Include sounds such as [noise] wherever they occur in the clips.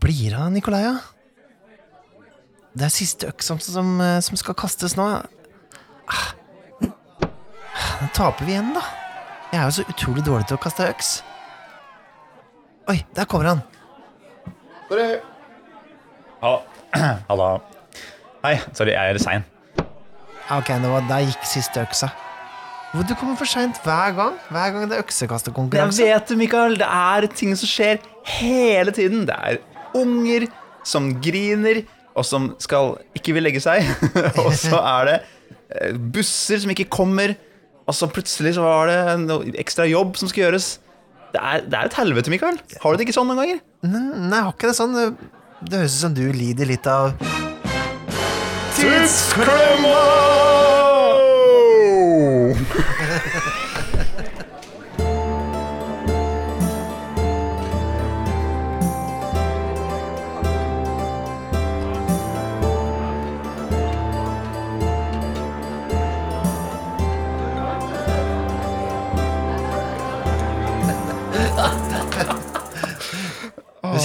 blir det av Nikolaia? Det er siste øksa som, eh, som skal kastes nå. Ah. Da taper vi igjen, da. Jeg er jo så utrolig dårlig til å kaste øks. Oi, der kommer han. Halla. Halla. [clears throat] Hei, sorry, jeg er sein. Ok, nå var, Der gikk siste øksa. Du kommer for seint hver gang. Hver gang det er Jeg øksekastekonkurranse. vet det, Mikael. Det er ting som skjer hele tiden. Det er unger som griner, og som skal ikke vil legge seg. [laughs] og så er det eh, busser som ikke kommer, og så plutselig så var det noe ekstra jobb som skal gjøres. Det er, det er et helvete, Mikael. Har du det ikke sånn noen ganger? Nei, jeg har ikke det sånn. Det høres ut som du lider litt av Tidsklemma!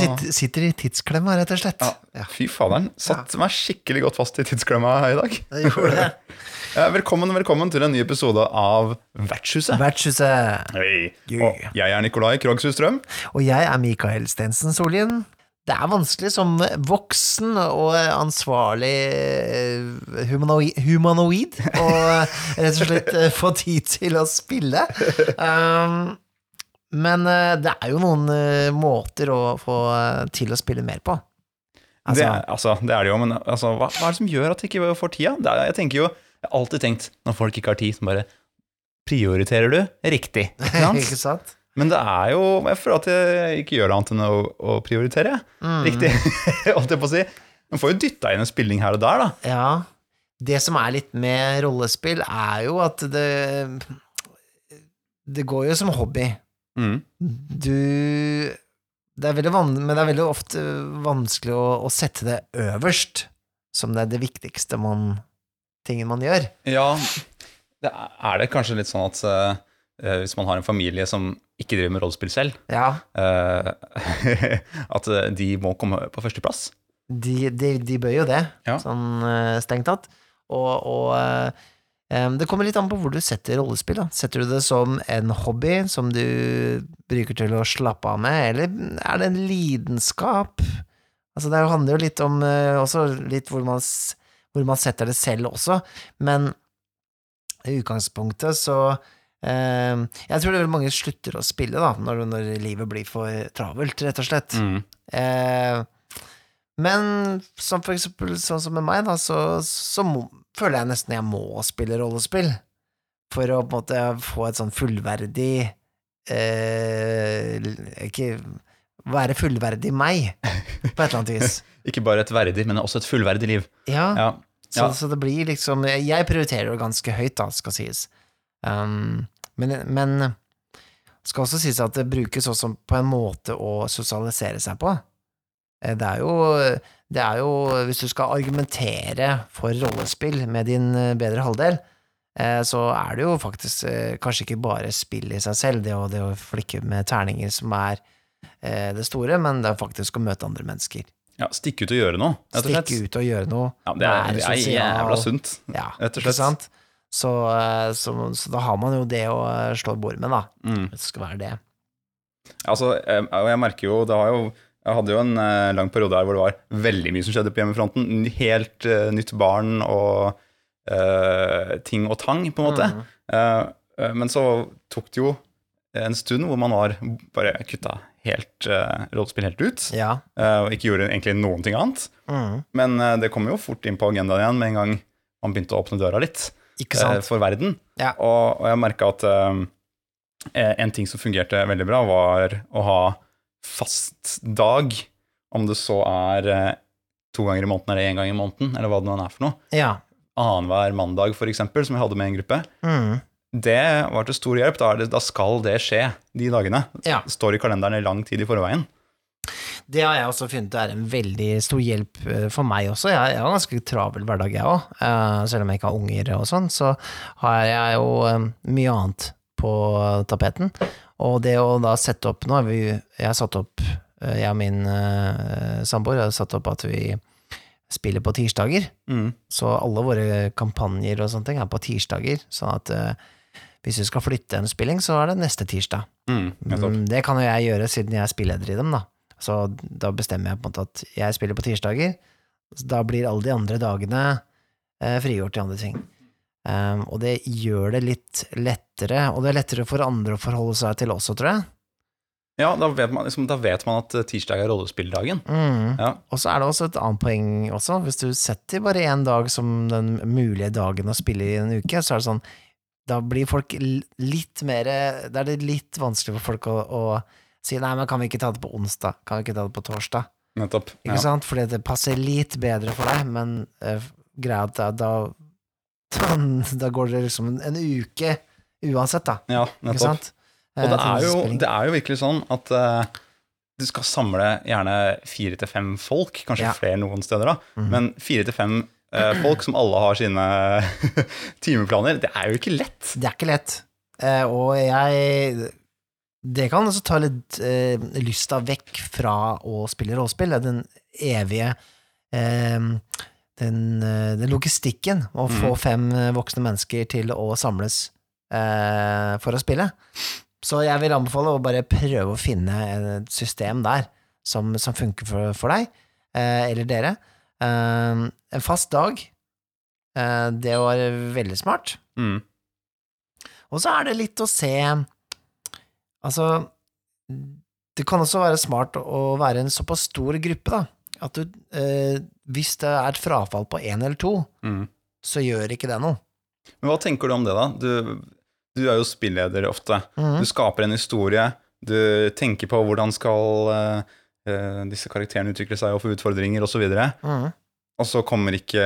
Sitter, sitter i tidsklemma, rett og slett. Ja, fy faderen. Satt meg skikkelig godt fast i tidsklemma i dag. Det gjorde det. [laughs] Velkommen, velkommen til en ny episode av Vertshuset. Vertshuset. Og jeg er Nikolai Krogshus Strøm. Og jeg er Mikael Stensen Solien. Det er vanskelig som voksen og ansvarlig eh, humanoid, humanoid å rett og slett eh, få tid til å spille. Um, men eh, det er jo noen eh, måter å få eh, til å spille mer på. Altså, det, er, altså, det er det jo, men altså, hva, hva er det som gjør at de ikke får tida? Det er, jeg tenker jo, jeg har alltid tenkt, når folk ikke har tid, så bare prioriterer du riktig. [laughs] Ikke sant? ikke sant? Men det er jo Jeg føler at jeg ikke gjør annet enn å, å prioritere. Mm. Riktig. [laughs] Holdt jeg på å si. Man får jo dytta inn en spilling her og der, da. Ja. Det som er litt med rollespill, er jo at det Det går jo som hobby. Mm. Du det er Men det er veldig ofte vanskelig å, å sette det øverst, som det er det viktigste man, tingen man gjør. Ja, det er, det kanskje litt sånn at uh, hvis man har en familie som ikke driver med rollespill selv, Ja, uh, [laughs] at de må komme på førsteplass. de, de, de bør jo det, Ja. sånn uh, strengt tatt. Og, og det kommer litt an på hvor du setter rollespill. Da. Setter du det som en hobby som du bruker til å slappe av med, eller er det en lidenskap? Altså, det handler jo litt om eh, også litt hvor man, hvor man setter det selv også, men i utgangspunktet så eh, Jeg tror det er mange slutter å spille da, når, når livet blir for travelt, rett og slett. Eh, men som for eksempel sånn som med meg, da, så, så må, føler jeg nesten jeg må spille rollespill for å på en måte få et sånn fullverdig eh, Ikke være fullverdig meg, på et eller annet vis. [laughs] Ikke bare et verdig, men også et fullverdig liv. Ja, Ja. Så, så det blir liksom Jeg prioriterer det ganske høyt, da, skal sies. Um, men, men skal også sies at det brukes også på en måte å sosialisere seg på. Eh, Det er jo det er jo, Hvis du skal argumentere for rollespill med din eh, bedre halvdel, eh, så er det jo faktisk kanskje ikke bare spill i seg selv, det å, det å flikke med terninger som er det store, men det er faktisk å møte andre mennesker. Ja, Stikke ut og gjøre noe, rett og slett. Stikke ut og gjøre noe. Ja, det er, det er jævla sunt, Ja, rett og slett. sant? Så, så, så da har man jo det å slå bord med, da. Mm. Det skal være det. Altså, jeg, jeg merker jo, det har jo Jeg hadde jo en eh, lang periode der hvor det var veldig mye som skjedde på hjemmefronten. N- Helt eh, nytt barn og eh, ting og tang, på en måte. Mm. Eh, eh, men så tok det jo en stund hvor man var bare kutta helt uh, rollespill helt ut. Ja. eh, og ikke gjorde egentlig noen ting annet. Mm. Men eh, det kom jo fort inn på agendaen igjen med en gang man begynte å åpne døra litt Ikke eh, sant? for verden. Ja. Og, og jeg merka at eh, en ting som fungerte veldig bra, var å ha fast dag. Om det så er eh, to ganger i måneden eller én gang i måneden, eller hva det nå er for noe. Ja. Annenhver mandag, eksempel, som jeg hadde med en gruppe. Mm. Det var til stor hjelp. Da, det, da skal det skje de dagene. Ja. Det står i kalenderen i lang tid i forveien. Det har jeg også funnet er en veldig stor hjelp eh, for meg også. Jeg, jeg har ganske travel hverdag, jeg òg. selv om jeg ikke har unger og sånn, så har jeg jo eh, mye annet på tapeten. Og det å da sette opp Nå har vi Jeg har satt opp eh, jeg og min uh, samboer har satt opp at vi spiller på tirsdager. Mm. Så alle våre kampanjer og sånne ting er på tirsdager, sånn at uh, hvis vi skal flytte en spilling, så er det neste tirsdag. Mm. Mm, Det kan jo jeg gjøre siden jeg er spilleder i dem, da. Så da bestemmer jeg på en måte at jeg spiller på tirsdager. Så Da blir alle de andre dagene eh, frigjort til andre ting. Um, og det gjør det litt lettere, og det er lettere for andre å forholde seg til også, tror jeg. Ja, da vet, man, liksom, da vet man at eh, tirsdag er rollespilldagen. Mm. Ja. Og så er det også et annet poeng også. Hvis du setter bare én dag som den mulige dagen å spille i en uke, så er det sånn Da blir folk litt mer Da er det litt vanskelig for folk å, å si nei, men kan vi ikke ta det på onsdag? Kan vi ikke ta det på torsdag? Nettopp. Ikke Ja. sant? Fordi det passer litt bedre for deg, men uh, greia at da, da, [laughs] da går det liksom en, uke uansett, da. ja, nettopp. sant? Og Eh, det er, jo, det er jo virkelig sånn at uh, du skal samle gjerne fire til fem folk, kanskje Ja. flere noen steder, da. mm. Men fire til fem eh, folk som alle har sine [laughs] timeplaner, det er jo ikke lett. Det er ikke lett. Uh, og jeg Det kan også ta litt uh, lysta vekk fra å spille rollespill. Den evige eh, den, eh, den logistikken å få fem eh, voksne mennesker til å samles eh, for å spille. Så jeg vil anbefale å bare prøve å finne et system der som, som funker for, for deg, eh, eller dere. Eh, en fast dag, eh, det var veldig smart. Mm. Og så er det litt å se Altså, det kan også være smart å være en såpass stor gruppe, da, at du eh, Hvis det er et frafall på én eller to, Mm. så gjør ikke det noe. Men hva tenker du om det, da? Du, du er jo spilleder ofte. Mm. Du skaper en historie, du tenker på hvordan skal eh, eh, disse karakterene utvikle seg og få utfordringer osv. Og, Mhm. og så kommer ikke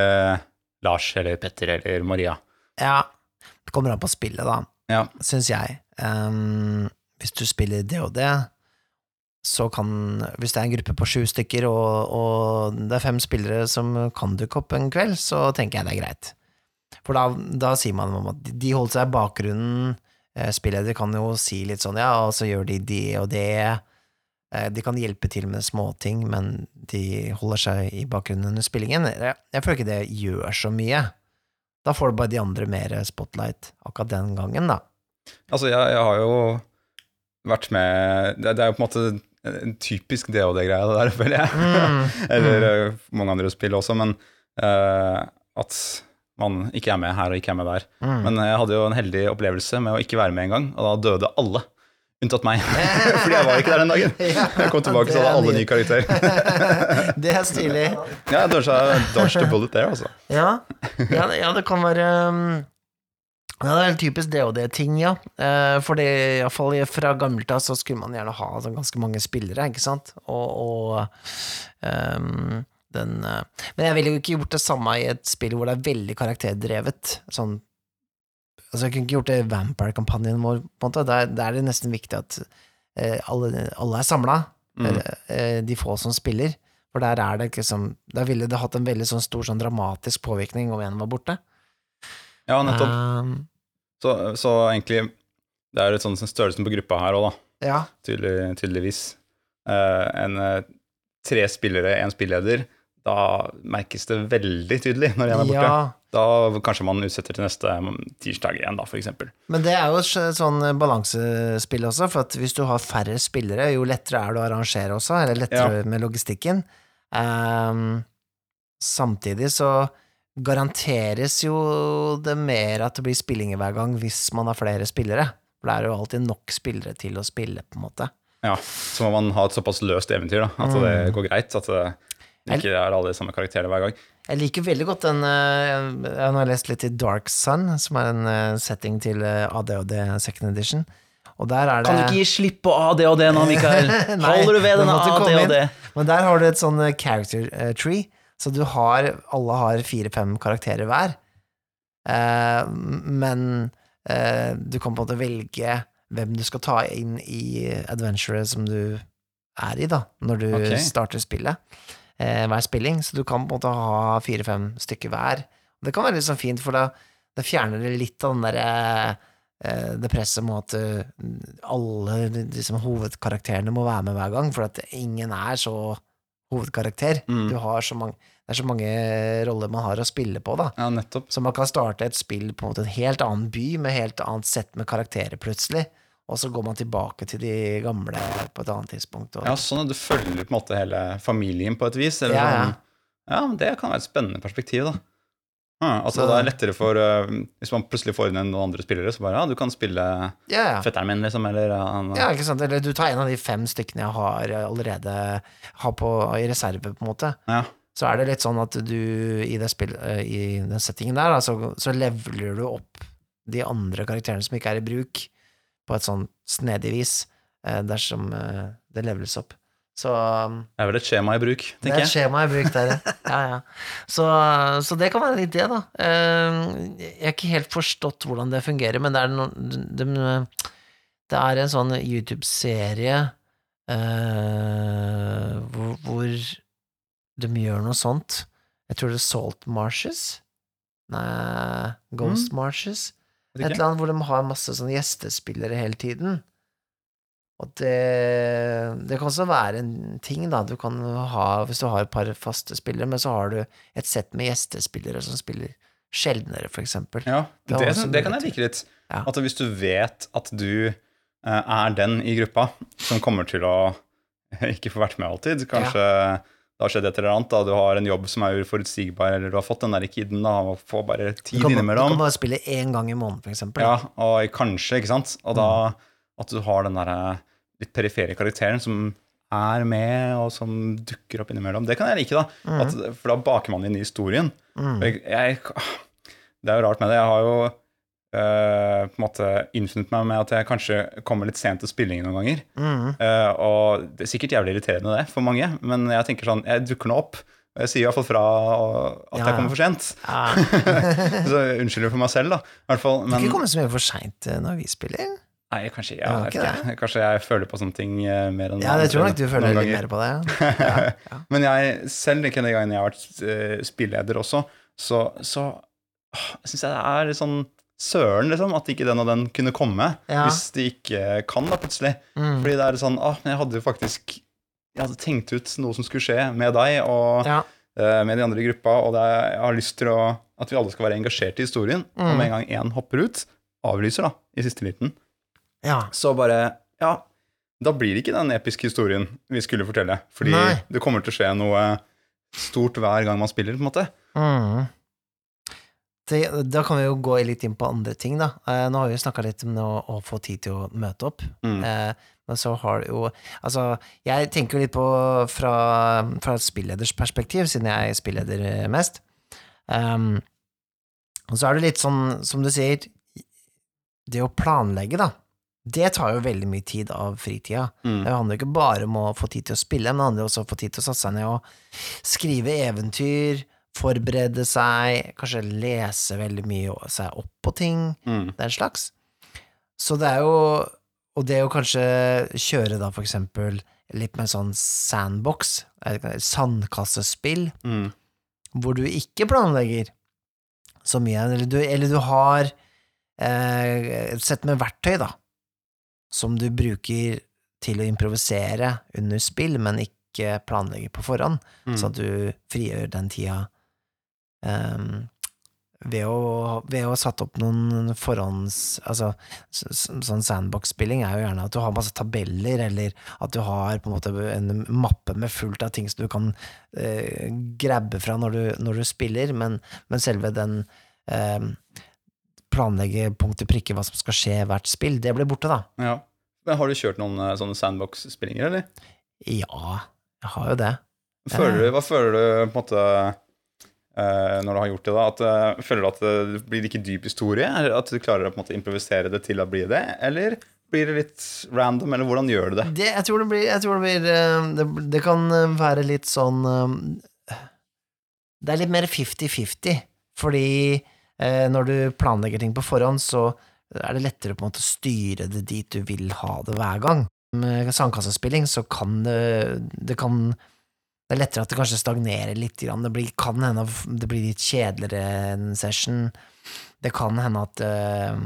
Lars eller Petter eller Maria. Ja, det kommer an på spillet, da, Ja. syns jeg. Um, hvis du spiller DOD, så kan Hvis det er en gruppe på sju stykker, og, og det er fem spillere som kan dukke opp en kveld, så tenker jeg det er greit. For da, da sier man at de holder seg i bakgrunnen. Eh, Spilleder kan jo si litt sånn, ja, og så gjør de det og det. Eh, De kan hjelpe til med småting, men de holder seg i bakgrunnen under spillingen. Jeg, føler ikke det gjør så mye. Da får du bare de andre mer spotlight akkurat den gangen, da. Altså, jeg, jeg har jo vært med det er jo på en måte en typisk DHD-greie, det der, [laughs] føler jeg. Mm, Eller mm. mange andre spill også, men uh, at man ikke er med her og ikke er med der. Mm. Men jeg hadde jo en heldig opplevelse med å ikke være med en gang, og da døde alle. Unntatt meg, [laughs] fordi jeg var ikke der den dagen. [laughs] Jeg kom tilbake, så hadde alle ny karakter. det er stilig. Ja, dodge the bullet der, altså. Ja, ja, det- ja det kan være um, Ja, det er typisk DOD-ting, ja. Eh, For det, iallfall fra gammelt av, så skulle man gjerne ha sånn ganske mange spillere, ikke sant? Og, og um, den uh, Men jeg ville jo ikke gjort det samme i et spill hvor det er veldig karakterdrevet. Sånn Altså, jeg kunne ikke gjort det i Vampire-kampanjen vår, på en måte. Der, der er det nesten viktig at eh, alle, alle er samla, Mm. de få som spiller. For der er det liksom som Da ville det hatt en veldig sånn stor sånn dramatisk påvirkning om en var borte. Ja, nettopp. Um, Så, så egentlig Det er litt sånn størrelsen på gruppa her òg, da. ja. Tydelig, tydeligvis. Uh, en eh, tre spillere, én spilleder. Da merkes det veldig tydelig når en er borte. ja. Da kanskje man utsetter til neste tirsdag igjen, da, eksempel. Men det er jo et sånn balansespill også, for at hvis du har færre spillere, jo lettere er det å arrangere også, eller lettere med logistikken. Um, samtidig så garanteres jo det mer at det blir spillinger hver gang hvis man har flere spillere. For det er jo alltid nok spillere til å spille, på en måte. Ja, Så må man ha et såpass løst eventyr, da, at det Mm. går greit. At det ikke er alle de samme karakterer hver gang. Jeg liker veldig godt den eh, Jeg har lest litt i Dark Sun, som er en eh, setting til eh, ADHD Second Edition. Og der er det Kan du ikke gi slipp på ADHD nå, Mikael? [laughs] Nei, Holder du ved denne. ADHD? Men der har du et sånn character tree, så du har Alle har fire-fem karakterer hver. Eh, men eh, du kan på en måte velge hvem du skal ta inn i adventuret som du er i, da, når du okay. starter spillet. Eh, hver spilling, så du kan på en måte ha fire-fem stykker hver. Det kan være litt sånn fint, for da, da fjerner det litt av den derre eh, det presset med at alle liksom, hovedkarakterene må være med hver gang, for at ingen er så hovedkarakter. Mm. Du har så mange, det er så mange roller man har å spille på, da. Ja, nettopp. Så man kan starte et spill på en måte en helt annen by, med helt annet sett med karakterer plutselig, og så går man tilbake til de gamle på et annet tidspunkt. Og, Ja, sånn at du følger på en måte hele familien på et vis. Eller Ja, ja. Sånn. ja, men det kan være et spennende perspektiv, da. Ja, altså Så- Det er lettere for uh, Hvis man plutselig får inn noen andre spillere, så bare ja, du kan spille ja. fetteren min, liksom, eller ja, han, Ja, ikke sant? Eller du tar en av de fem stykkene jeg har allerede har på, i reserve, på en måte. ja. Så er det litt sånn at du i, det spill, uh, i den settingen der, da, så, så leveler du opp de andre karakterene som ikke er i bruk, på et sånn snedig vis, uh, dersom eh, det leveles opp. Så um, Det er vel et skjema i bruk, det er et jeg. skjema i bruk der, [laughs] ja. ja. Så, så det kan være en idé, da. Eh, Jeg har ikke helt forstått hvordan det fungerer, men det er, no, det, det er en sånn YouTube-serie eh, hvor, hvor de gjør noe sånt. Jeg tror det er Salt Marshes. Nei, Ghost Marshes. Et eller annet hvor de har masse sånne gjestespillere hele tiden. Og det, det kan også være en ting, da. Du kan ha, hvis du har et par faste spillere, men så har du et sett med gjestespillere som spiller sjeldnere, for eksempel. Ja, Det det, var det, kan jeg like litt. Ja. At hvis du vet at du eh, er den i gruppa som kommer til å [laughs] ikke få vært med alltid, kanskje det har skjedd et eller annet, da du har en jobb som er uforutsigbar, eller du har fått den der kiden da, og får bare tid innimellom du kan bare spille én gang i måneden, for eksempel. Ja, og kanskje, ikke sant? Og da Mm. At du har den der eh, litt perifere karakteren som er med, og som dukker opp innimellom. Det kan jeg like, da. Mm. At, for da baker man inn i historien. Mm. Jeg, jeg, det er jo rart med det. Jeg har jo øh, på en måte innfunnet meg med at jeg kanskje kommer litt sent til spillingen noen ganger. Mm. Uh, og det er sikkert jævlig irriterende det for mange, men jeg tenker sånn, jeg dukker nå opp. Og jeg sier i hvert fall fra at Ja, jeg kommer for sent. Ja. [laughs] Så unnskylder for meg selv, da. I hvert fall, Du kan ikke komme så mye for seint når vi spiller. Nei, kanskje, ja, jeg ikke. kanskje jeg føler på sånne ting eh, mer enn Ja, det tror jeg nok du føler litt mer på det. [laughs] Ja. Ja. Men jeg selv, ikke den gangen jeg har vært uh, spilleder også, så, så uh, syns jeg det er litt sånn søren, liksom, at ikke den og den kunne komme. Ja. Hvis de ikke kan, da, plutselig. Mm. Fordi det er sånn ah, jeg hadde jo faktisk Jeg hadde tenkt ut noe som skulle skje med deg og eh, med de andre i gruppa, og er, jeg har lyst til å, at vi alle skal være engasjert i historien. Og Mm. med en gang én hopper ut, avlyser, da, i siste liten, ja. så bare Ja, da blir det ikke den episke historien vi skulle fortelle. Fordi Nei. det kommer til å skje noe stort hver gang man spiller, på en måte. Mm. Da kan vi jo gå litt inn på andre ting, da. Eh, nå har vi jo snakka litt om å, få tid til å møte opp. Mm. Eh, men så har det jo Altså, jeg tenker jo litt på fra, fra et spilleders perspektiv, siden jeg er spilleder mest. Um, og så er det litt sånn, som du sier, det å planlegge, da. Det tar jo veldig mye tid av fritida. Mm. Det handler jo ikke bare om å få tid til å spille, men det handler også om å få tid til å satse seg ned og skrive eventyr, forberede seg, kanskje lese veldig mye og seg opp på ting, Mm. den slags. Så det er jo Og det å kanskje kjøre da for eksempel litt med sånn sandbox, sandkassespill, Mm. hvor du ikke planlegger så mye, eller du, eller du har eh, et sett med verktøy, da, som du bruker til å improvisere under spill, men ikke planlegger på forhånd, Mm. så at du frigjør den tida um, ved, å, ved å satt opp noen forhånds... Altså, sånn sandbox-spilling er jo gjerne at du har masse tabeller, eller at du har på en måte en mappe med fullt av ting som du kan eh, grabbe fra når du, når du spiller, men, men selve den eh, planlegge punkt til prikke hva som skal skje i hvert spill, det blir borte, da. Ja. Men har du kjørt noen eh, sånne sandbox-spillinger, eller? Ja, jeg har jo det. Føler du, hva føler du på en måte eh, når du har gjort det? da? At, eh, føler du at det blir ikke dyp historie? Eller at du klarer å på en måte improvisere det til å bli det? Eller blir det litt random, eller hvordan gjør du det? det jeg tror det blir, jeg tror det, blir det, det kan være litt sånn Det er litt mer 50-50, fordi når du planlegger ting på forhånd, så er det lettere på en måte å styre det dit du vil ha det hver gang. Med sandkassespilling så kan det Det kan det er lettere at det kanskje stagnerer litt. Det blir, kan hende det blir litt kjedeligere en session. Det kan hende at øh,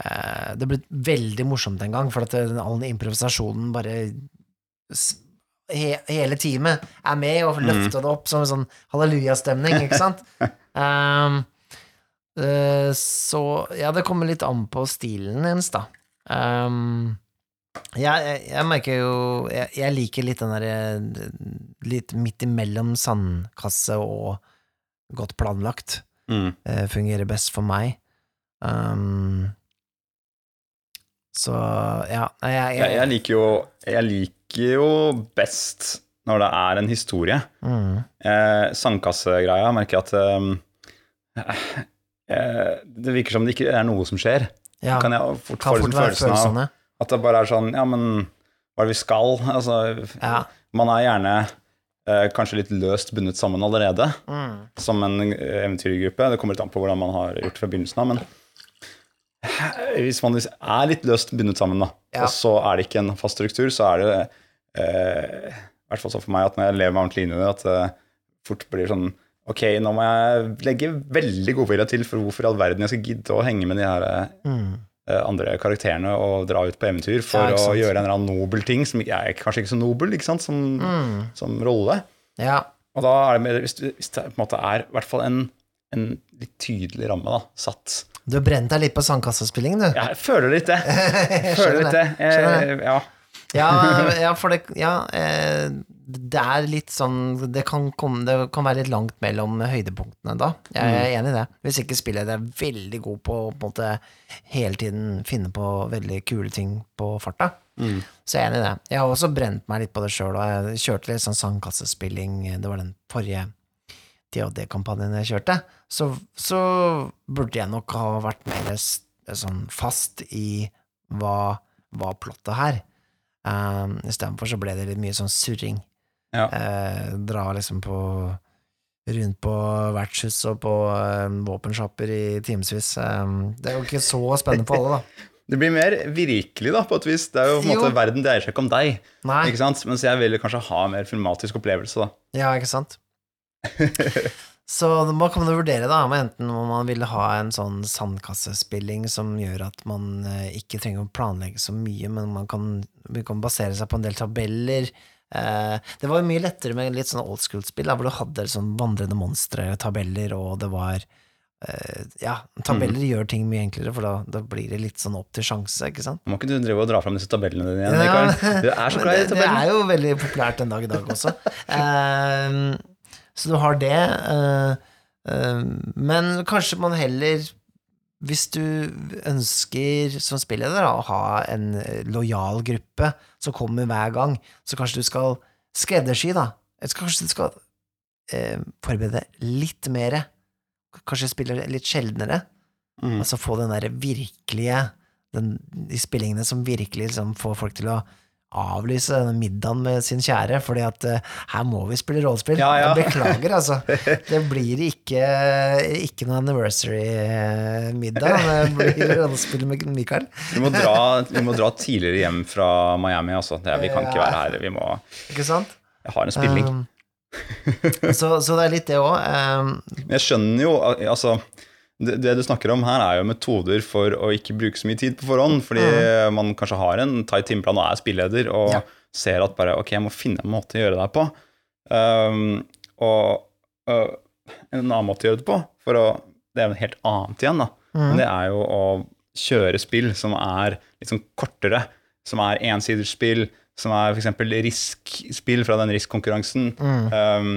eh, Det ble veldig morsomt en gang, for at all den improvisasjonen bare he, Hele teamet er med og løfter det opp som en sånn hallelujastemning, ikke sant? [laughs] Um, eh, så ja, det kommer litt an på stilen ens, da. Um, jeg, jeg, jeg merker jo jeg, jeg liker litt den derre Litt midt imellom sandkasse og godt planlagt. Mm. Uh, fungerer best for meg. Um, så ja, jeg, Jeg, jeg, liker jo, jeg liker jo best når det er en historie. mm, Eh, sandkassegreia merker jeg at eh, eh, Det virker som det ikke er noe som skjer. ja, Kan jeg fort kan få fort følelsen av at det bare er sånn Ja, men hva er det vi skal? Altså, Ja. man er gjerne eh, kanskje litt løst bundet sammen allerede, Mm, som en eh, eventyrgruppe. Det kommer litt an på hvordan man har gjort fra begynnelsen av, men hvis man er litt løst bundet sammen, da, Ja. og så er det ikke en fast struktur, så er det eh, i hvert fall sånn for meg at når jeg lever meg ordentlig inn i det, at det fort blir sånn Ok, nå må jeg legge veldig godvilje til for hvorfor i all verden jeg skal gidde å henge med de her eh, mm, eh, andre karakterene og dra ut på eventyr for Ja, å gjøre en eller annen nobel ting som er kanskje ikke så nobel ikke sant, som, mm, som rolle. ja. Og da er det mer, hvis, det på en måte er i hvert fall en, en litt tydelig ramme da, satt. Du har brent deg litt på sandkassaspillingen, du. Jeg føler litt det. [laughs] Jeg føler litt det. Jeg, Eh, ja. Ja, ja, for det Ja, eh, det er litt sånn det kan, komme, det kan være litt langt mellom høydepunktene da. Jeg Mm. er enig i det. Hvis ikke spiller jeg det veldig god på å på en måte hele tiden finne på veldig kule ting på farta. Mm. Så jeg er enig i det. Jeg har også brent meg litt på det sjøl, og jeg kjørte litt sånn sandkassespilling. Det var den forrige DOD-kampanjen jeg kjørte. Så, så burde jeg nok ha vært mer sånn fast i hva var plottet her. Um, Istedenfor så ble det litt mye sånn surring. Ja. Eh, dra liksom på rundt på vertshus og på um, våpenshopper i timevis. Um, det er jo ikke så spennende for alle, da. [laughs] Det blir mer virkelig, da, på et vis. Det er jo på en Jo. måte Verden dreier seg ikke om deg, Nei. ikke sant? mens jeg vil kanskje ha en mer filmatisk opplevelse. da. Ja, ikke sant? [laughs] Så hva kan man vurdere, da, enten om man vil ha en sånn sandkassespilling som gjør at man eh, ikke trenger å planlegge så mye, men man kan, man kan basere seg på en del tabeller. Eh, det var jo mye lettere med litt sånn old school-spill, hvor du hadde sånn vandrende monstre, tabeller, og det var eh, Ja, tabeller gjør ting mye enklere, for da, da blir det litt sånn opp til sjanse, ikke sant? Må ikke du drive og dra fram disse tabellene dine igjen? Ja. Du er så [laughs] glad i det, det er jo veldig populært en dag i dag også. [laughs] Ehm, så du har det. Uh, eh, men kanskje man heller, hvis du ønsker som spilleder å ha en eh, lojal gruppe som kommer hver gang, så kanskje du skal skreddersy, da. Eller Kanskje du skal eh, forberede litt mer. Kanskje spille litt sjeldnere. Mm. Altså få den derre virkelige den, De spillingene som virkelig liksom får folk til å avlyse denne middagen med sin kjære, fordi at uh, her må vi spille rollespill. Ja, ja. Jeg beklager, altså. [laughs] Det blir ikke, ikke noen anniversary-middag. Det blir rollespill med Mikael. Vi må, dra, vi må dra tidligere hjem fra Miami, altså. Det, vi kan ikke være her. Vi må Ikke sant? Jeg har en spilling. Um, så, så det er litt det òg. Um, jeg skjønner jo altså det, det du snakker om her, er jo metoder for å ikke bruke så mye tid på forhånd. Fordi man kanskje har en tight timeplan og er spilleder og Ja. ser at bare ok, jeg må finne en måte å gjøre det her på. Um, og uh, en annen måte å gjøre det på, for å, det er jo helt annet igjen, da. Men det er jo å kjøre spill som er litt sånn kortere, som er ensiderspill, som er f.eks. Risk-spill fra den Risk-konkurransen. Um,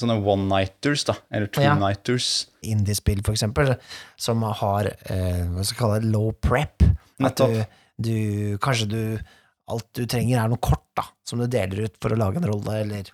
sånne one-nighters, da, eller two-nighters. indiespill, for eksempel, som har eh, hva skal jeg kalle det, low prep. At du, du Kanskje du Alt du trenger, er noe kort, da, som du deler ut for å lage en rolle, eller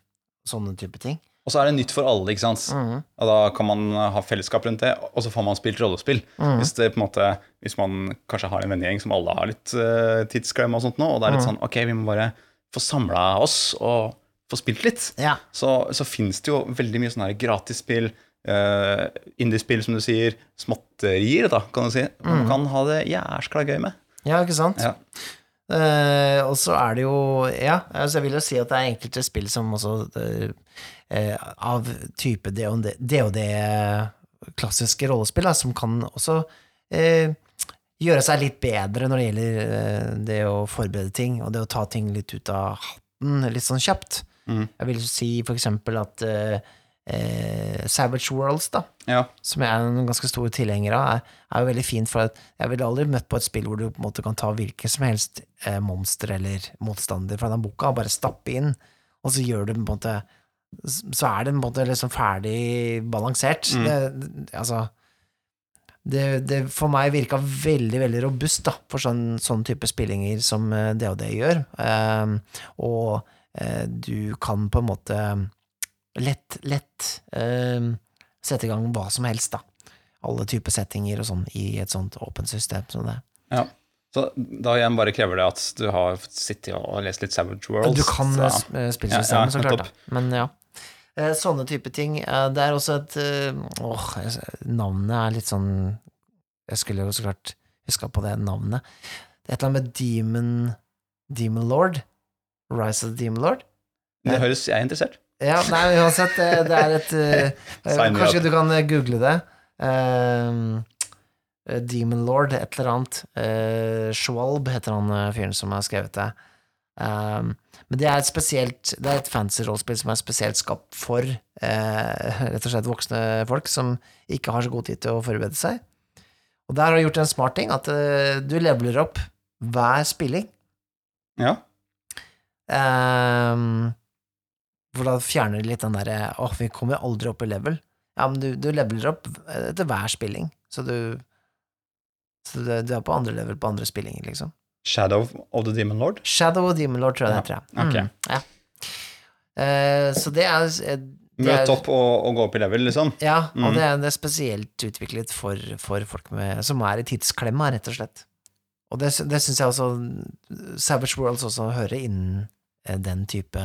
sånne type ting. Og så er det nytt for alle, ikke sant. Mm. Og da kan man ha fellesskap rundt det, og så får man spilt rollespill. Mm. Hvis, det på en måte, hvis man kanskje har en vennegjeng som alle har litt uh, tidsklemme og sånt nå, og det er litt litt sånn ok, vi må bare få samla oss og få spilt litt, Ja. så, så fins det jo veldig mye sånne gratisspill, uh, indiespill som du sier, småtterier, da, kan du si. Man kan ha det jæskla gøy med. ja, ikke sant? Ja. Uh, og så er det jo Ja, altså jeg vil jo si at det er enkelte spill som også eh, Av type DOD, klassiske rollespill, da, som kan også gjøre seg litt bedre når det gjelder det å forberede ting, og det å ta ting litt ut av hatten litt sånn kjapt. Mhm. Jeg vil si for eksempel at eh, eh, Savage Worlds, da, Ja. som jeg er en ganske stor tilhenger av, er, er jo veldig fint, for at jeg ville aldri møtt på et spill hvor du på en måte kan ta hvilket som helst eh, monster eller motstander fra den boka, og bare stappe inn, og så gjør du på en måte Så er det på en måte liksom ferdig balansert. Mm. Det, altså det, det for meg virka veldig, veldig robust, da, for sånn, sånn type spillinger som DOD det gjør. Ehm, og eh, du kan på en måte lett, lett ehm, sette i gang hva som helst, da. Alle typer settinger og sånn i et sånt åpent system som det. ja. Så da igjen bare krever det at du har sittet og lest litt Savage Worlds. Du kan så- eh, eh, spillsystemet, Ja, ja, så klart. Da. Men ja. Eh, Sånne type ting. Eh, Det er også et eh, Åh, navnet er litt sånn Jeg skulle jo så klart huska på det navnet. Det er et eller annet med Demon Demon Lord. Rise of the Demon Lord. Det høres jeg er interessert. Ja, nei, uansett, det, det er et eh, [laughs] Kanskje du kan eh, google det. Ehm, eh, Demon Lord, et eller annet. Schwalb heter han eh, fyren som har skrevet det. Um, men det er et spesielt Det er et fancy rollespill som er spesielt skapt for eh, [laughs] rett og slett voksne folk som ikke har så god tid til å forberede seg. Og der har du gjort en smart ting, at eh, du leveler opp hver spilling. Ja. Ehm, for da fjerner de litt den derre Åh, vi kommer aldri opp i level. Ja, men du, du leveler opp etter hver spilling, så du Så du, du er på andre level på andre spillinger, liksom. Shadow of the Demon Lord. Shadow of Demon Lord, tror jeg Ja, det heter. ja. ok. Mm, ja. uh, så det er eh, det Møte opp og, og gå opp i level, liksom. Ja, og Mm. det, er, det er spesielt utviklet for, for folk med, som er i tidsklemma, rett og slett. Og det, det syns jeg også Savage Worlds også hører innen den type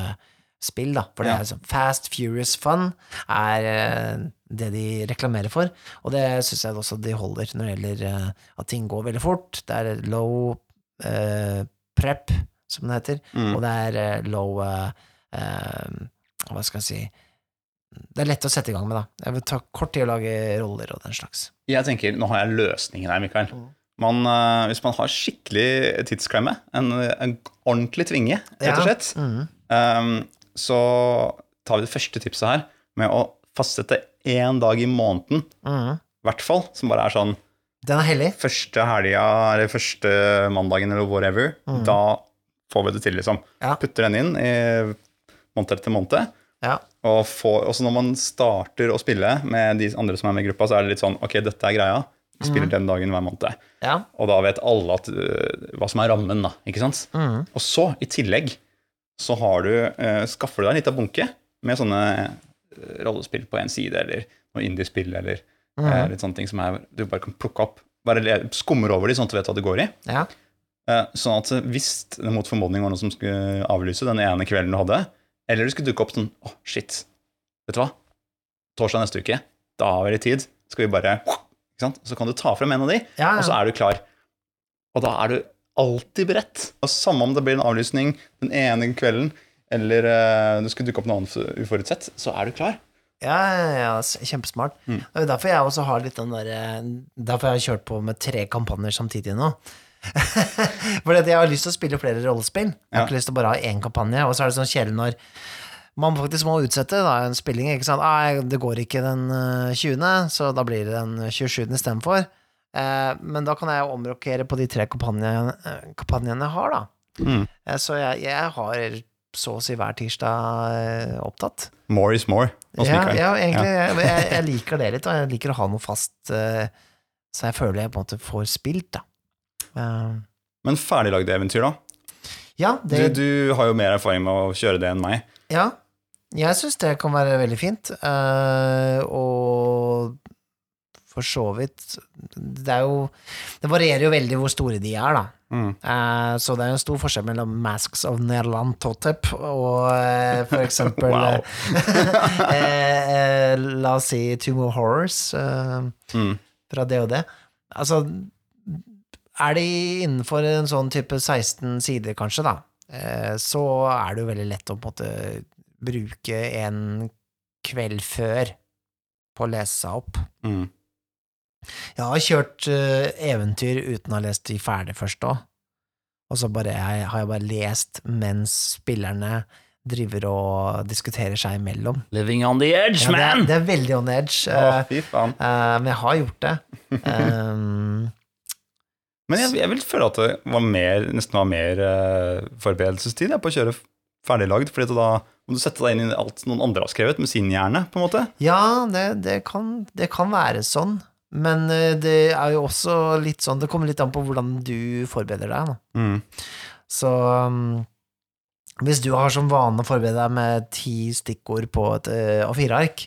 spill, da. For det er sånn Fast, furious fun er eh, det de reklamerer for, og det syns jeg også de holder når det gjelder eh, at ting går veldig fort. Det er low eh, prep, som det heter, Mm. og det er eh, low eh, eh, Hva skal jeg si Det er lett å sette i gang med, da. Jeg vil ta kort tid å lage roller og den slags. Jeg tenker, Nå har jeg løsningen her, Mikael. Mm. Man, eh, hvis man har skikkelig tidsklemme, en, en ordentlig tvinge, rett og Ja. slett, Mhm. ehm, så tar vi det første tipset her med å fastsette én dag i måneden, i i hvert fall, som bare er sånn Den er hellig. første helga eller første mandagen eller whatever. Mm. Da får vi det til, liksom. Ja. Putter den inn i måned etter måned. Ja. Og får, også når man starter å spille med de andre som er med i gruppa, så er det litt sånn Ok, dette er greia. Spiller den dagen hver måned. ja. Og da vet alle at, uh, hva som er rammen, da. Ikke sant? Mm. Og så, i tillegg, så har du, uh, skaffer du deg en liten bunke med sånne øh, rollespill på en side, eller noe indiespill, eller mm. Litt sånne ting som er, du bare kan plukke opp. Bare skummer over de, sånn at du vet hva det går i. ja. Eh, Sånn at hvis det mot formodning var noe som skulle avlyse den ene kvelden du hadde, eller det skulle dukke opp sånn Å, shit. Vet du hva? Torsdag neste uke, da har vi litt tid. Skal vi bare? Så kan du ta frem en av de, Ja, og så er du klar. Og da er du alltid beredt. Og Samme om det blir en avlysning den ene kvelden, eller uh, du skulle dukke opp noe annet uforutsett, så er du klar. Ja, ja, ja, kjempesmart. Mm. Er derfor jeg også har litt den derre Derfor jeg har kjørt på med tre kampanjer samtidig nå. [laughs] Fordi at jeg har lyst til å spille flere rollespill. Jeg har Ja. ikke lyst til å bare ha én kampanje. Og så er det sånn kjedelig når man faktisk må utsette da, en spilling. Ikke sant? Ah, det går ikke den eh, 20., så da blir det den 27. istedenfor. Eh, men da kan jeg omrokere på de tre kampanjene, eh, kampanjene jeg har, da. Mm. Eh, så jeg, jeg har så å si hver tirsdag eh, opptatt. More is more. Ja, ja, egentlig. Jeg, jeg, jeg [laughs] liker det litt, og jeg liker å ha noe fast, eh, så jeg føler jeg på en måte får spilt, da. Eh, Men ferdiglagde eventyr, da? ja, Du, du har jo mer erfaring med å kjøre det enn meg. ja, jeg syns det kan være veldig fint, Uh, og for så vidt Det er jo Det varierer jo veldig hvor store de er, da. Mm. Uh, så det er en stor forskjell mellom Masks of Nerland Totep og uh, for [laughs] eksempel [laughs] La oss si More Horrors Mm. fra det. Altså, er de innenfor en sånn type 16 sider, kanskje, da, så er det jo veldig lett å på en måte bruke en kveld før på å lese seg opp. Mm. Jeg har kjørt uh, eventyr uten å ha lest de ferdig først òg. Og så bare, jeg, har jeg bare lest mens spillerne driver og diskuterer seg imellom. Living on the edge, Ja, det, er, man! det er veldig on edge, Å, eh, fy faen. eh, men jeg har gjort det. Um, [laughs] Men jeg, jeg vil føle at det var mer, nesten var mer eh, forberedelsestid jeg, på å kjøre ferdiglagd. fordi da må du sette deg inn i alt noen andre har skrevet, med sin hjerne. på en måte. ja, det, det, kan, det kan være sånn, men eh, det er jo også litt sånn Det kommer litt an på hvordan du forbereder deg. Mm. Så um, hvis du har som vane å forberede deg med ti stikkord på et uh, A4-ark,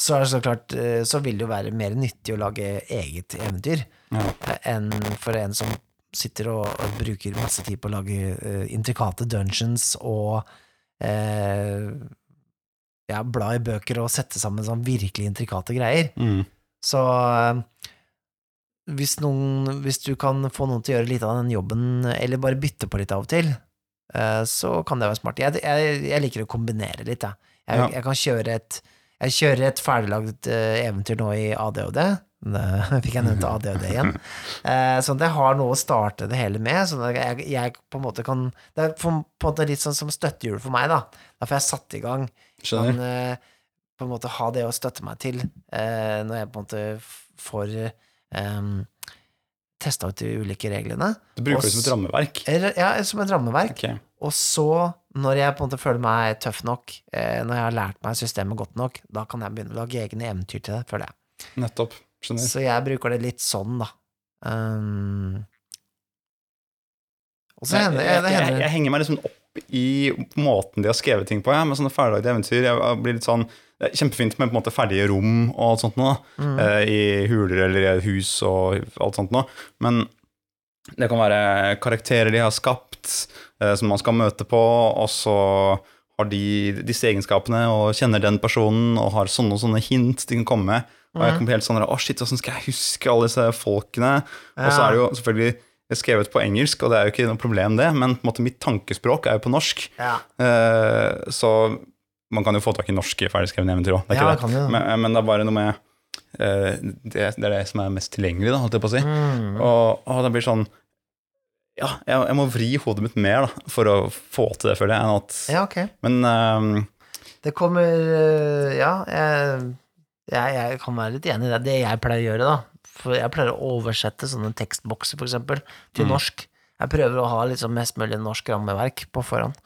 så er det så klart eh, Så vil det jo være mer nyttig å lage eget eventyr Ja. eh, enn for en som sitter og, og bruker masse tid på å lage uh, intrikate dungeons og uh, ja, bla i bøker og sette sammen sånn virkelig intrikate greier. Mm. Så uh, hvis, noen, hvis du kan få noen til å gjøre litt av den jobben, eller bare bytte på litt av og til, så kan det være smart. Jeg, jeg, jeg liker å kombinere litt, jeg. Jeg, Ja. jeg kan kjøre et jeg kjører et ferdiglagd eventyr nå i ADHD. Det [laughs] fikk jeg nevnt ADHD igjen. [laughs] Eh, at jeg har noe å starte det hele med. At jeg, jeg på en måte kan Det er på, en måte litt sånn som støttehjul for meg, da. Derfor jeg satt i gang Skjønner. kan eh, på en måte ha det å støtte meg til eh, når jeg på en måte får um, testa ut de ulike reglene. Du bruker det som et rammeverk. Ja, som et rammeverk. Okay. Og så, når jeg på en måte føler meg tøff nok, når jeg har lært meg systemet godt nok, da kan jeg begynne å lage egne eventyr til det, føler jeg. Nettopp. Skjønner. Så jeg bruker det litt sånn, da. Um, Jeg, jeg, det jeg, jeg henger meg liksom opp i måten de har skrevet ting på. Ja, med sånne ferdiglagde eventyr. Jeg blir litt sånn, det er Kjempefint med på en måte ferdige rom og alt sånt noe. Mm. eh, I huler eller i hus og alt sånt noe. Men det kan være karakterer de har skapt, eh, som man skal møte på, og så har de disse egenskapene og kjenner den personen og har sånne og sånne hint de kan komme med. Og jeg kom helt sånn Å, shit, åssen skal jeg huske alle disse folkene? Og så er det jo selvfølgelig skrevet på engelsk, og det er jo ikke noe problem, det, men på en måte mitt tankespråk er jo på norsk. Ja. Uh, så man kan jo få tak i norske ferdigskrevne eventyr òg, det er Ja, ikke det. det. Men, men det er bare noe med uh, det, det er det som er mest tilgjengelig, da, holdt jeg på å si. Mm. Og, og det blir sånn Ja, jeg, jeg må vri hodet mitt mer da, for å få til det, føler jeg. Enn at, ja, ok. Men eh, Det kommer øh, Ja, jeg, jeg, jeg kan være litt enig i det. Det jeg pleier å gjøre, da For jeg pleier å oversette sånne tekstbokser, for eksempel, til Mm. norsk. Jeg prøver å ha liksom mest mulig norsk rammeverk på forhånd.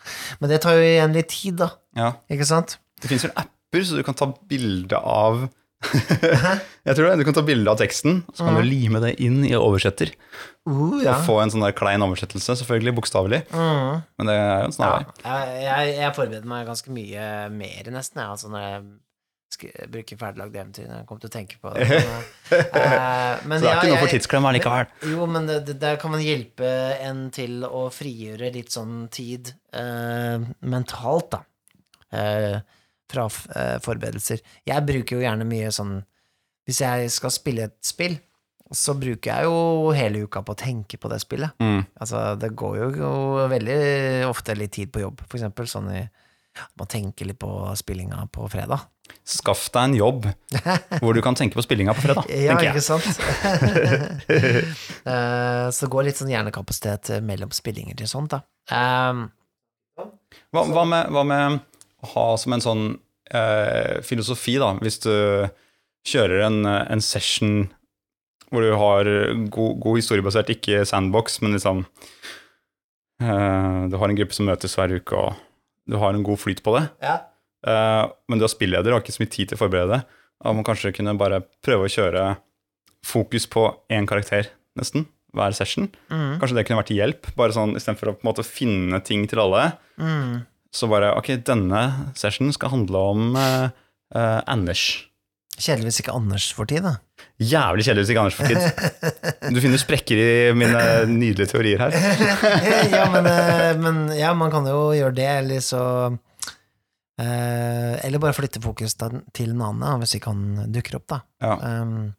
Men det tar jo igjen litt tid, da. ja, Ikke sant? det fins vel apper, så du kan ta bilde av [laughs] Jeg tror det. Du kan ta bilde av teksten, så kan du lime det inn i oversetter. Uh, ja. Og få en sånn der klein oversettelse, selvfølgelig, bokstavelig. Mm. Men det er jo en ja. Jeg, jeg, jeg forbereder meg ganske mye mer, nesten, jeg, altså, når jeg bruker ferdiglagde eventyr. når Jeg kommer til å tenke på det. [laughs] Men, eh, men Så det er ja, ikke noe for tidsklem allikevel. Jo, men det, det, der kan man hjelpe en til å frigjøre litt sånn tid eh, mentalt, da. Eh, fra eh, forberedelser. Jeg bruker jo gjerne mye sånn Hvis jeg skal spille et spill, så bruker jeg jo hele uka på å tenke på det spillet. Mm. Altså, det går jo, jo veldig ofte litt tid på jobb, for eksempel. Sånn i Man tenker litt på spillinga på fredag. Skaff deg en jobb hvor du kan tenke på spillinga på fredag, [laughs] Ja, tenker ikke sant? [laughs] Eh, så gå går litt sånn hjernekapasitet mellom spillinger til sånt, da. Um, Hva, hva, med, hva med å ha som en sånn eh, filosofi, da, hvis du kjører en, en session hvor du har god, god historiebasert, ikke sandbox, men liksom eh, Du har en gruppe som møtes hver uke, og du har en god flyt på det. ja. uh, men du har spilleder og har ikke så mye tid til å forberede deg. Og man kanskje kunne bare prøve å kjøre fokus på én karakter, nesten, hver session. Mm, Kanskje det kunne vært til hjelp, bare sånn istedenfor å på en måte finne ting til alle. mm. Så bare Ok, denne sessionen skal handle om uh, uh, Anders. Kjedelig hvis ikke Anders får tid, da. Jævlig kjedelig musikk, Anders for tid. [laughs] Du finner sprekker i mine nydelige teorier her. [laughs] ja, men, eh, men ja, man kan jo gjøre det, eller så eh, Eller bare flytte fokus da, til en annen, hvis ikke han dukker opp, da. Ja. Um,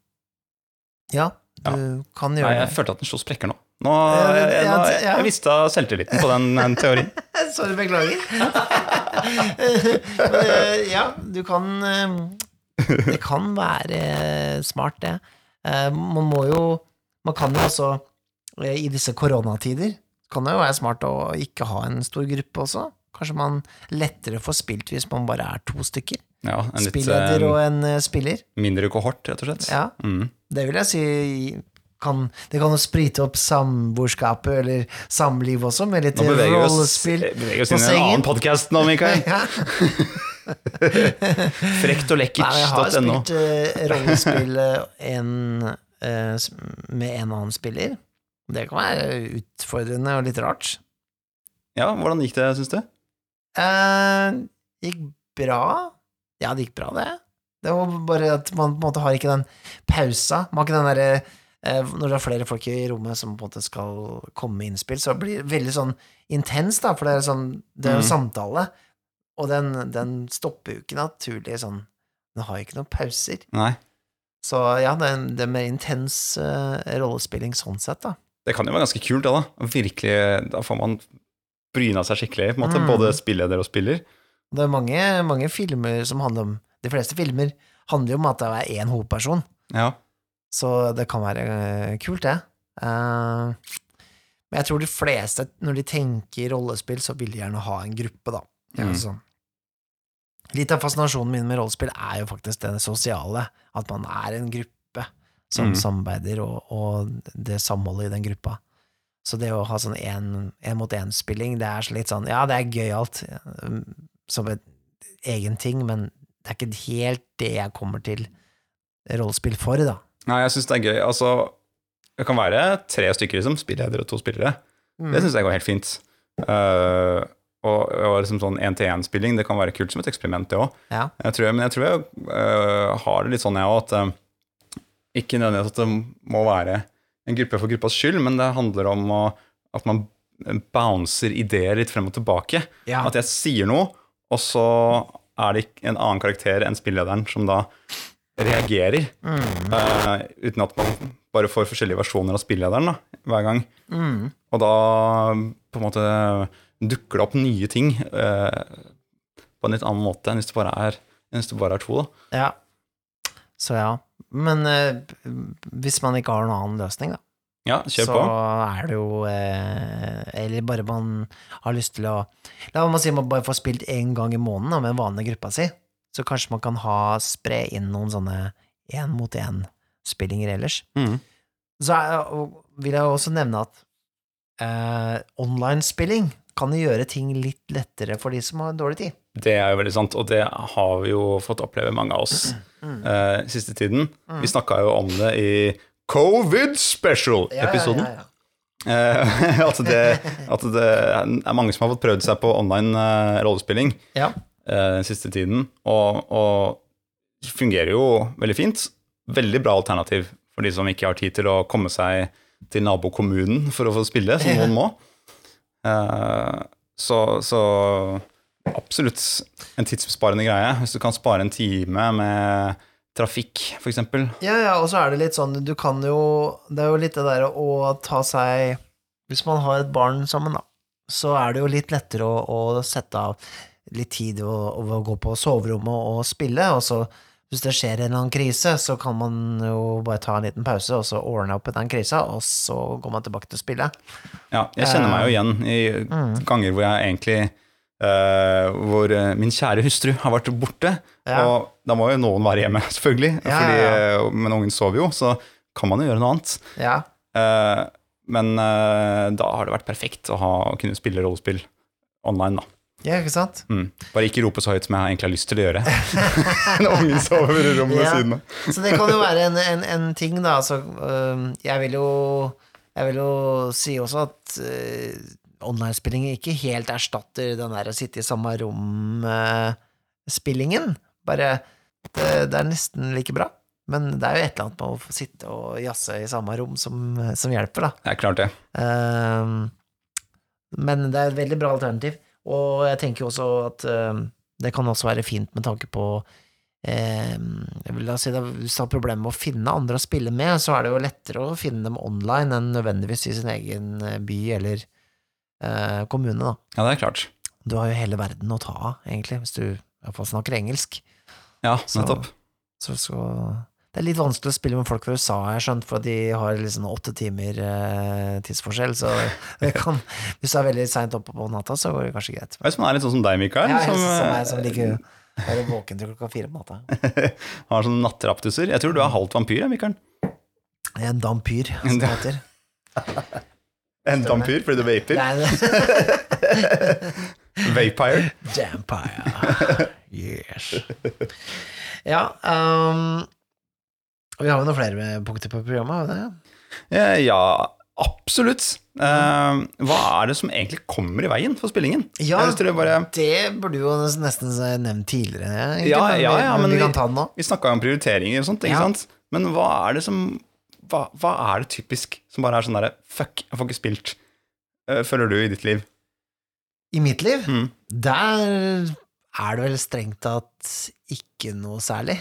ja, du kan Nei, gjøre jeg det. følte at den slo sprekker nå. Nå, Ja, jeg, ja, nå, jeg, jeg mista selvtilliten på den, den teorien. [laughs] Sorry, beklager. Eh, ja, du kan eh, [laughs] Det kan være smart, det. eh, man må jo Man kan jo også, eh, i disse koronatider, kan det jo være smart å ikke ha en stor gruppe også. Kanskje man lettere får spilt hvis man bare er to stykker. Ja, en litt Spilleder eh, og en eh, spiller. mindre kohort, rett og slett. Ja, Mm. det vil jeg si kan, Det kan jo sprite opp samboerskapet eller samliv også, med litt Nå beveger vi oss, rollespill. beveger vi oss inn i en annen podkast nå, Mikael. [laughs] Ja. [laughs] [laughs] Frekt og Nei, jeg har spilt uh, rollespill eh, en, uh, med en annen spiller. Det kan være utfordrende og litt rart. Ja, hvordan gikk det, syns du? Uh, gikk bra. Ja, det gikk bra, det. Det var bare at man på en måte har ikke den pausa. Man har ikke den derre Når det er flere folk i rommet som på en måte skal komme med innspill, så blir det veldig sånn intenst, da, for det er sånn Det er jo mm. samtale, og den, den stopper jo ikke naturlig sånn Den har jo ikke noen pauser. Nei. Så ja, det er, det er mer intens uh, rollespilling sånn sett, da. Det kan jo være ganske kult, det, da. Virkelig, da får man bryna seg skikkelig, på en måte. Mm. Både spilleder og spiller. Det er mange, mange filmer som handler om De fleste filmer handler jo om at det er én hovedperson, Ja. så det kan være eh, kult, det. Uh, men jeg tror de fleste, når de tenker rollespill, så vil de gjerne ha en gruppe, da. Ja, Mm. altså. Litt av fascinasjonen min med rollespill er jo faktisk det sosiale, at man er en gruppe som Mm. samarbeider, og, og det samholdet i den gruppa. Så det å ha sånn én-mot-én-spilling, det er litt sånn Ja, det er gøyalt eh, som en egen ting, men det er ikke helt det jeg kommer til rollespill for, da. Nei, jeg syns det er gøy. Altså, det kan være tre stykker, liksom. Spilleder og to spillere. Mm. Det syns jeg går helt fint. Eh, og, og liksom sånn én-til-én-spilling, det kan være kult som et eksperiment, det òg. Ja. Men jeg tror jeg uh, har det litt sånn, jeg òg, at uh, ikke nødvendigvis at det må være en gruppe for gruppas skyld, men det handler om å, at man bouncer ideer litt frem og tilbake. Ja. At jeg sier noe, og så er det en annen karakter enn spillederen som da reagerer, Mm. Uh, uten at man bare får forskjellige versjoner av spillederen da, hver gang. Mm. Og da på en måte dukker det opp nye ting eh, på en litt annen måte enn hvis det bare er, det bare er to. da. Ja. Så ja. Men eh, hvis man ikke har noen annen løsning, da, Ja, så på. er det jo eh, Eller bare man har lyst til å La meg si man bare får spilt én gang i måneden da, med den vanlige gruppa si, så kanskje man kan ha spre inn noen sånne én-mot-én-spillinger ellers. Mm. Så er, vil jeg også nevne at eh, online-spilling kan det gjøre ting litt lettere for de som har dårlig tid. Det er jo veldig sant, og det har vi jo fått oppleve, mange av oss, eh, siste tiden. Vi snakka jo om det i Covid Special-episoden. Ja, ja, ja. Eh, [laughs] at, det, at det er mange som har fått prøvd seg på online uh, rollespilling Ja. Uh, siste tiden, og, og fungerer jo veldig fint. Veldig bra alternativ for de som ikke har tid til å komme seg til nabokommunen for å få spille, som noen må. [laughs] Eh, så, så absolutt en tidsbesparende greie. Hvis du kan spare en time med trafikk, f.eks. Ja, ja, og så er det litt sånn, du kan jo Det er jo litt det der å ta seg Hvis man har et barn sammen, da, så er det jo litt lettere å, å sette av litt tid og, og gå på soverommet og spille, og så hvis det skjer en eller annen krise, så kan man jo bare ta en liten pause, og så ordne opp i den krisa, og så går man tilbake til spillet. Ja, jeg kjenner meg jo igjen i ganger hvor jeg egentlig uh, Hvor eh, min kjære hustru har vært borte. Ja. Og da må jo noen være hjemme, [laughs] selvfølgelig. Ja, fordi, eh, Men ungen sover jo, så kan man jo gjøre noe annet. Ja, Uh, men eh, da har det vært perfekt å, ha, å kunne spille rollespill online, da. Ja ikke sant? Mm. Bare ikke rope så høyt som jeg egentlig har lyst til å gjøre. [laughs] Når ungen sover i rommet ved siden av. Så det kan jo være en, en, en ting, da. Altså, øh, jeg vil jo Jeg vil jo si også at øh, online-spilling ikke helt erstatter den der å sitte i samme rom-spillingen. Bare det, det er nesten like bra. Men det er jo et eller annet med å få sitte og jazze i samme rom som, som hjelper, da. Det er klart det. Uh, men det er et veldig bra alternativ, og jeg tenker jo også at ehm, det kan også være fint med tanke på Eh, jeg vil da si det, Hvis du har problemer med å finne andre å spille med, så er det jo lettere å finne dem online enn nødvendigvis i sin egen eh, by eller eh, kommune, da. Ja, det er klart. Du har jo hele verden å ta av, egentlig, hvis du i hvert fall snakker engelsk. Ja, Så- nettopp. Så, så det er litt vanskelig å spille med folk fra USA, jeg skjønt, for de har liksom åtte timer eh, tidsforskjell. Så [laughs] kan, hvis du er veldig seint oppe på natta, så går det kanskje greit. Hvis man er litt sånn som deg, Mikael, Jeg er som, som, eh, som liker å være våken til klokka fire på natta. [laughs] har sånne nattraptuser. Jeg tror du er halvt vampyr, jeg, Mikael. Jeg en dampyr, som det heter. [laughs] En dampyr fordi du vaper. Vapire. Vampire. Dampire. Yes. Ja, um, vi har jo noen flere punkter på programmet. det? Eh, Ja, absolutt. Eh, hva er det som egentlig kommer i veien for spillingen? Ja. det, bare, Det burde jo nesten nevnt tidligere. egentlig, Ja, ja, ja, men men vi kan vi- ta den nå. vi snakka om prioriteringer og sånt, ikke Ja. sant? Men hva er det som hva, hva er det typisk som bare er sånn derre Fuck, jeg får ikke spilt. Uh, føler du i ditt liv? I mitt liv, Mm. der er det vel strengt tatt ikke noe særlig.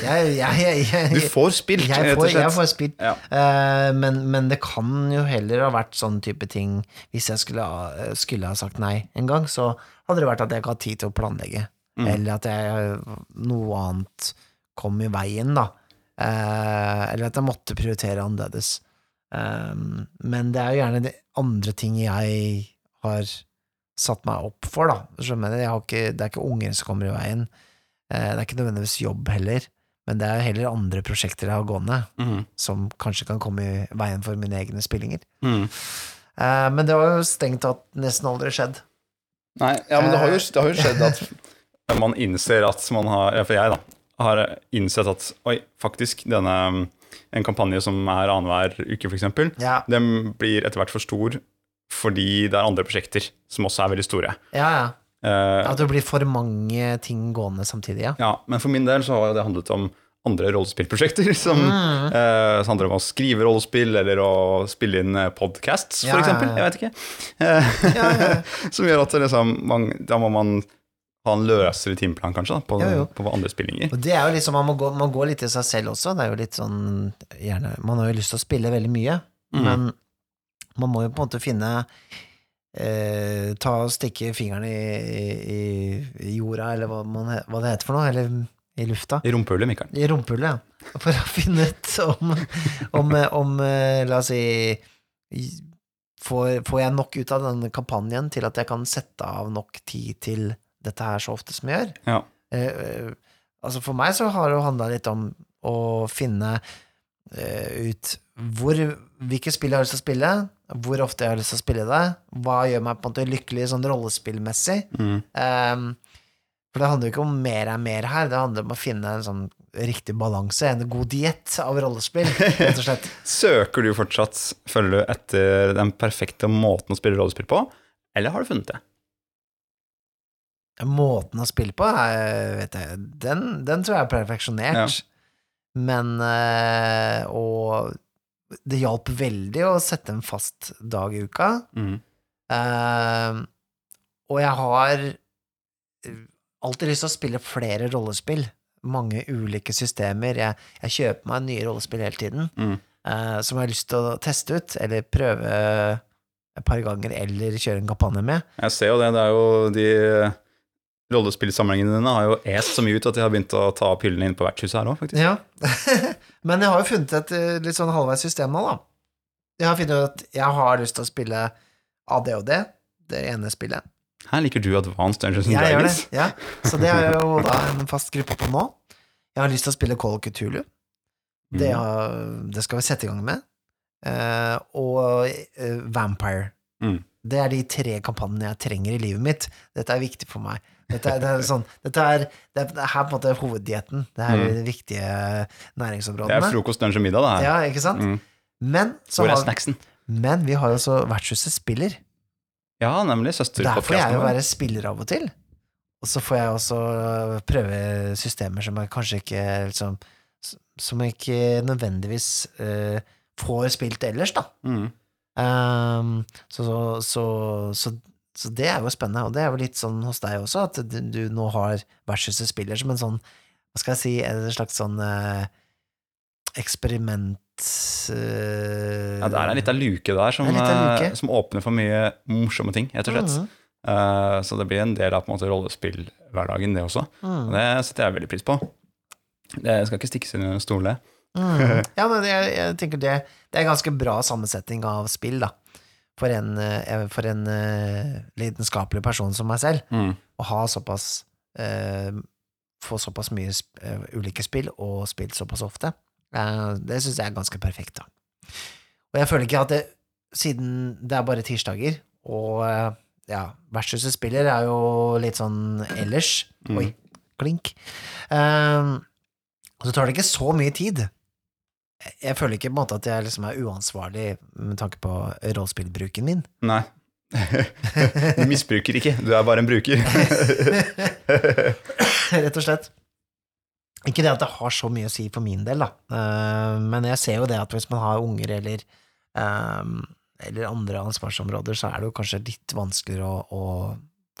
Jeg, jeg, jeg, Du får spilt, rett får, og slett. jeg får spilt. Ja. Eh, men, men det kan jo heller ha vært sånn type ting Hvis jeg skulle ha, skulle ha sagt nei en gang, så hadde det vært at jeg ikke hadde tid til å planlegge. Mm. Eller at jeg, noe annet kom i veien, da. Eh, eller at jeg måtte prioritere annerledes. Eh, men det er jo gjerne de andre ting jeg har satt meg opp for, da. Skjønner du? Har det er ikke unger som kommer i veien. Det er ikke nødvendigvis jobb heller, men det er heller andre prosjekter jeg har gående Mm. som kanskje kan komme i veien for mine egne spillinger. Mm. Eh, men det har jo strengt tatt nesten aldri skjedd. Nei, ja, men det har jo, det har jo skjedd at [laughs] man innser at man har For jeg, da, har innsett at oi, faktisk, denne en kampanje som er annenhver uke, f.eks., Ja, den blir etter hvert for stor fordi det er andre prosjekter som også er veldig store. ja. ja. Eh, At det blir for mange ting gående samtidig, ja. ja, men for min del så har det handlet om andre rollespillprosjekter, [laughs] som Mm. uh, handler om å skrive rollespill eller å spille inn podcasts, Ja, for ja, eksempel. ja. Jeg vet ikke. Eh, [laughs] som gjør at liksom, man, da må man ha en løsere timeplan, kanskje, da, på, Jo, jo. på andre spillinger. Og det er jo liksom, man må, gå, man går litt i seg selv også. Det er jo litt sånn gjerne, Man har jo lyst til å spille veldig mye, mm. men man må jo på en måte finne eh, Ta og stikke fingeren i, i, i jorda, eller hva, man, hva det heter for noe, eller i lufta. I rumpehullet, Mikael. I rumpehullet, ja. For å finne ut om, om, om eh, La oss si får, får jeg nok ut av denne kampanjen til at jeg kan sette av nok tid til dette her så ofte som jeg gjør? Ja. Eh, eh, altså for meg så har det jo handla litt om å finne eh, ut hvor, hvilke spill jeg har lyst til å spille, hvor ofte jeg har lyst til å spille det, hva gjør meg på en måte lykkelig sånn rollespillmessig. Mm. Um, for det handler jo ikke om mer er mer her, det handler om å finne en sånn riktig balanse, en god diett av rollespill, rett og slett. [laughs] Søker du fortsatt, følger du, etter den perfekte måten å spille rollespill på, eller har du funnet det? Måten å spille på, er, vet jeg, den, den tror jeg er perfeksjonert. Men øh, Og det hjalp veldig å sette en fast dag i uka. Mm. Uh, og jeg har alltid lyst til å spille flere rollespill. Mange ulike systemer. Jeg, jeg kjøper meg nye rollespill hele tiden, Mm. uh, som jeg har lyst til å teste ut, eller prøve et par ganger, eller kjøre en kampanje med. Jeg ser jo det, det er jo de rollespillsamlingene dine har jo est så mye ut at de har begynt å ta pillene inn på vertshuset her òg, faktisk. Ja. [laughs] Men jeg har jo funnet et eh, litt sånn halvveis system nå, da. Jeg har funnet ut at jeg har lyst til å spille ADHD, det ene spillet. Her liker du Advanced Dungeons and Jeg gjør det, Dragons. ja. Så det er jo da [laughs] en fast gruppe på nå. Jeg har lyst til å spille Call of Cthulhu. Det, Mm. har, det skal vi sette i gang med. Eh, og eh, Vampire. Mm. Det er de tre kampanjene jeg trenger i livet mitt. Dette er viktig for meg. Dette er, det er, sånn, dette er, det er her på en måte hoveddietten. Det er Mm. de viktige næringsområdene. Det er frokost, lunsj og middag, det her. Ja, ikke sant? Mm. Men, så Hvor er har, snacksen? men vi har jo også Vertshuset spiller. Ja, nemlig Der får jeg jo være spiller av og til. Og så får jeg også prøve systemer som jeg kanskje ikke liksom, Som ikke nødvendigvis uh, får spilt ellers, da. Mm. Ehm, så, så, så, så, det er jo spennende, og det er jo litt sånn hos deg også, at du, du nå har versuset spiller som en sånn, hva skal jeg si, en slags sånn eh, eksperiment eh, Ja, det er en liten luke der som, luke. eh, som åpner for mye morsomme ting, rett og slett. Mm -hmm. uh, så det blir en del av på en måte rollespillhverdagen, det også. Mm. Og det setter jeg veldig pris på. Det skal ikke stikkes under en stol, det. Mm. [laughs] Ja, men jeg, jeg tenker det, det er en ganske bra sammensetning av spill, da. For en, eh, for en uh, lidenskapelig person som meg selv. Mm. Å ha såpass uh, Få såpass mye sp uh, ulike spill, og spilt såpass ofte. Eh, det syns jeg er ganske perfekt, da. Og jeg føler ikke at det Siden det er bare tirsdager, og eh, ja, Vertshuset spiller er jo litt sånn ellers Mm. Oi, klink. Um, og så tar det ikke så mye tid. Jeg- føler ikke på en måte at jeg liksom er uansvarlig med tanke på rollespillbruken min. Nei. Du misbruker ikke, du er bare en bruker. [laughs] Rett og slett. Ikke det at det har så mye å si for min del, da, Eh, men jeg ser jo det at hvis man har unger eller, eh, eller andre ansvarsområder, så er det jo kanskje litt vanskeligere å,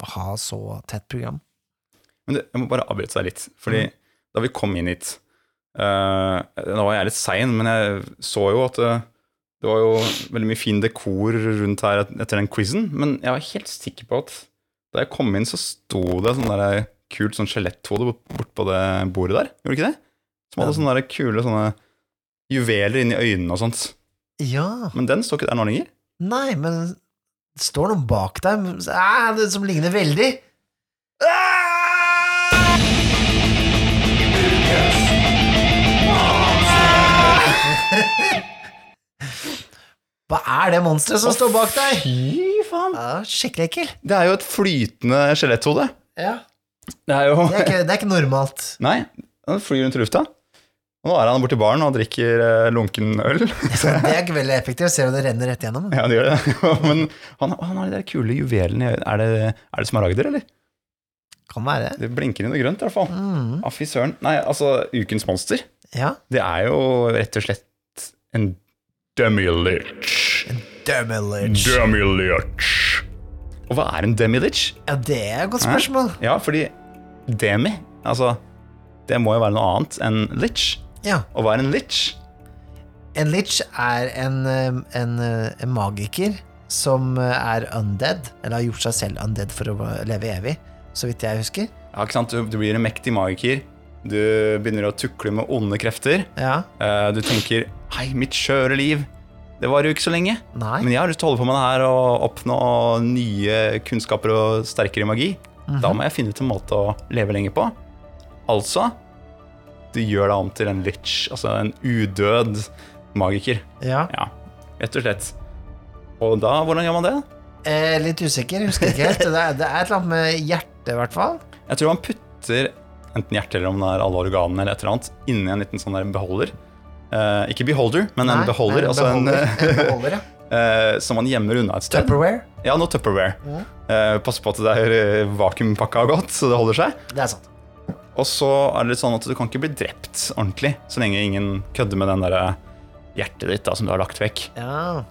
å ha så tett program. Men det, jeg må bare avbryte deg litt, fordi da vi kom inn hit Nå var jeg litt sein, men jeg så jo at det, det var jo veldig mye fin dekor rundt her etter den quizen, men jeg var helt sikker på at da jeg kom inn, så sto det sånn der kult sånn skjeletthode bort bort på det bordet der. Gjorde ikke det? Som hadde sånne der kule sånne juveler inni øynene og sånt. Ja, Men den står ikke der nå lenger. nei, men det står noen bak deg ah, som ligner veldig. Ah! Hva er det monsteret som står bak deg? Fy faen! Ja, Skikkelig ekkel. Det er jo et flytende skjeletthode. Ja. Det er jo Det er ikke, det er ikke normalt. Nei, han flyr rundt i lufta. Og nå er han borti baren og drikker eh, lunken øl. [laughs] Det er ikke veldig effektivt. Ser du det renner rett gjennom? ja, det gjør det. [laughs] Men han, han har de der kule juvelene i øynene. Er det, er det smaragder, eller? Kan være. Det blinker i noe grønt, i hvert fall. Mm. Ah, fy søren. Nei, altså, ukens monster, Ja. det er jo rett og slett en demi-lich. Demi-lich. Demi-lich. Og hva er en demi-lich? Ja, det er et godt spørsmål. Ja, fordi demi, altså, det må jo være noe annet enn lich. Ja. Og hva er en lich? En lich er en, en, eh, en magiker som eh, er undead, eller har gjort seg selv undead for å leve evig, så vidt jeg husker. Ja, ikke sant? Du, du blir en mektig magiker. Du begynner å tukle med onde krefter. Ja. Eh, du tenker 'hei, mitt skjøre liv'. Det varer jo ikke så lenge. Nei. Men jeg har lyst til å holde på med det her og oppnå nye kunnskaper og sterkere magi. Da må jeg finne ut en måte å leve lenger på. Altså Du gjør deg om til en lich, altså en udød magiker. Ja. Ja, rett og slett. Og da, hvordan gjør man det? Eh, litt usikker, husker ikke helt. Det er, det er et eller annet med hjertet, i hvert fall. Jeg tror man putter enten hjertet eller om det er alle organene eller et eller annet inni en liten sånn der beholder. Eh, ikke beholder, men en beholder. nei, altså en, beholder. En beholder, ja. Uh, [laughs] som man gjemmer unna et sted. Tupperware. Ja, noe Tupperware. Eh, pass på at det er eh, vakuumpakka godt, så det holder seg. Det er sant. Og så er det litt sånn at du kan ikke bli drept ordentlig så lenge ingen kødder med den der eh, hjertet ditt da, som du har lagt vekk. Ja.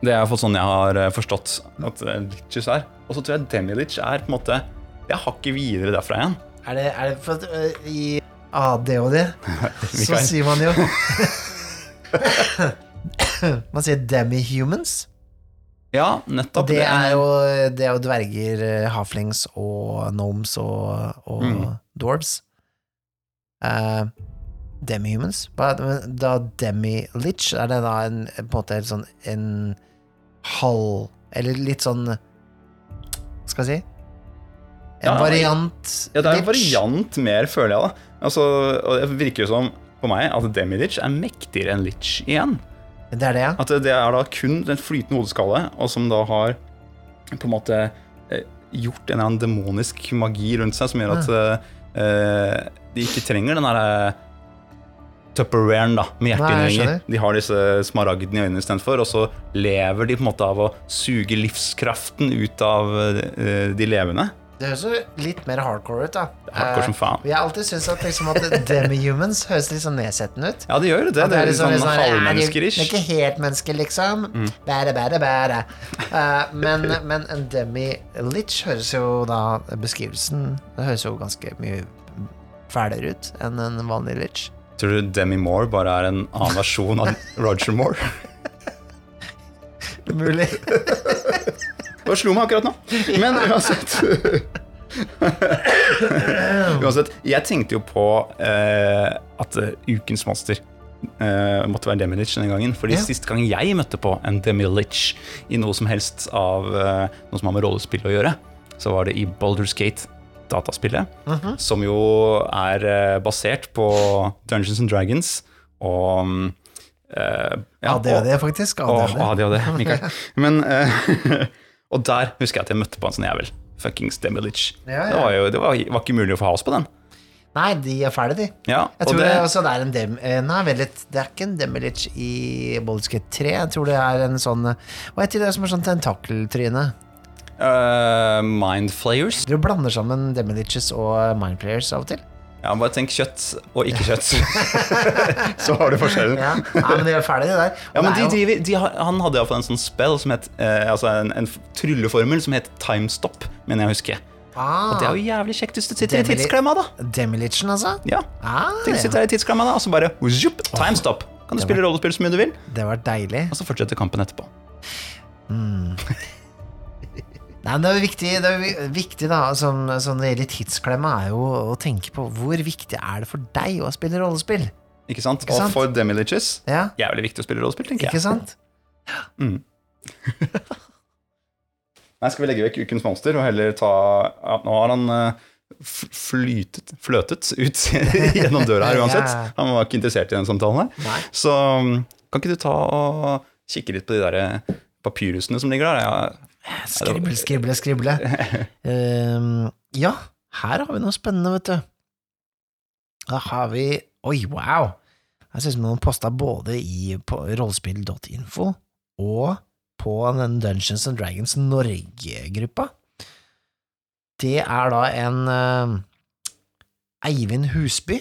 Det er sånn jeg har eh, forstått at Litches er. Og så tror jeg demi-lich er på en måte Det er hakket videre derfra igjen. Er det, er det for at uh, i ADHD [laughs] så sier man jo [laughs] Man sier demi-humans. Ja, nettopp. Det er jo, det er jo dverger, haflings og gnomes og, og Mm. dwarves. Uh, demi-humans. Da demi-litch, er det da en, på en måte sånn en halv Eller litt sånn Hva skal jeg si? En Ja, variant Ja, det er en variant mer, føler jeg. da Altså, Og det virker jo som på meg at Demi-Litch er mektigere enn Litch igjen. Det er det, ja. At det er da kun den flytende hodeskalle, og som da har på en måte eh, gjort en eller annen demonisk magi rundt seg som gjør at eh, de ikke trenger den derre Tupperwaren da, med lenger. De har disse smaragdene i øynene istedenfor, og så lever de på en måte av å suge livskraften ut av eh, de levende. Det høres jo litt mer hardcore ut, da. Hardcore som faen. Eh, Jeg har alltid syntes at, liksom, at [laughs] demi-humans høres litt sånn nedsettende ut. Ja, det gjør det. det. Det er litt liksom sånn sånn, ja, halvmennesker-ish. Er ikke helt mennesker, liksom. Mm. Bære, bære, bære. Uh, men, men en demi-litch høres jo da Beskrivelsen Det høres jo ganske mye fælere ut enn en vanlig litch. Tror du Demi Moore bare er en annen versjon av [laughs] Roger Moore? Mulig. Det slo meg akkurat nå. Men uansett [laughs] Uansett, jeg tenkte jo på eh, at eh, ukens monster eh, måtte være Demilich denne gangen. Fordi Ja. sist gang jeg møtte på en Demilich i noe som helst av eh, noe som har med rollespill å gjøre, så var det i Baldur's Gate, dataspillet, Mhm. som jo er eh, basert på Dungeons and Dragons og uh, ja, og- ADHD, faktisk. ADHD. ADHD, Mikael. [laughs] Men, eh, [laughs] og der husker jeg at jeg møtte på en sånn jævel. Fuckings Demilich. Ja, ja. Det, var jo, det var, var ikke mulig å få has på den. Nei, de er fæle, de. Ja, Jeg tror det, det, også det er en dem... eh, Nei, vel. Det er ikke en Demilich i Gate 3. Jeg tror det er en sånn Hva heter det som er sånn tentakeltryne? Uh, Mind Flayers. Du blander sammen Demiliches og Mindflayers av og til. Ja, bare tenk kjøtt og ikke kjøtt. [laughs] Så har du forskjellen. Ja, Nei, men de er ferdige, de der. Og Ja, men de, de de Han hadde iallfall en sånn spell som het eh, Altså en, en trylleformel som het timestop, mener jeg å huske. ah, Og det er jo jævlig kjekt hvis du sitter i tidsklemma, da. Demilition altså? Ja, Ah, Tenk å ja. sitte der i tidsklemma, da, og så bare zjup, timestop. Kan du spille rollespill så mye du vil, Det var deilig. og så fortsetter kampen etterpå. Nei, Det er jo viktig, det er jo viktig da, som, som når det gjelder tidsklemma, er jo å tenke på hvor viktig er det for deg å spille rollespill? Ikke sant? Ikke sant? Og for Demiliches Ja, jævlig viktig å spille rollespill, tenker jeg. ikke sant? [laughs] Nei, Skal vi legge vekk Ukens monster og heller ta ja, Nå har han eh, flytet, fløtet ut [laughs] gjennom døra her [laughs] uansett. Ja. Han var ikke interessert i den samtalen her. Nei. Så mm, kan ikke du ta og kikke litt på de der papyrhusene papyrusene som ligger der? Skrible, skrible, skrible. [laughs] Ehm, ja, her har vi noe spennende, vet du. Da har vi Oi, wow! Her ser det ut som noen posta både i rollespill.info og på den Dungeons and Dragons Norge-gruppa. Det er da en uh, Eivind Husby.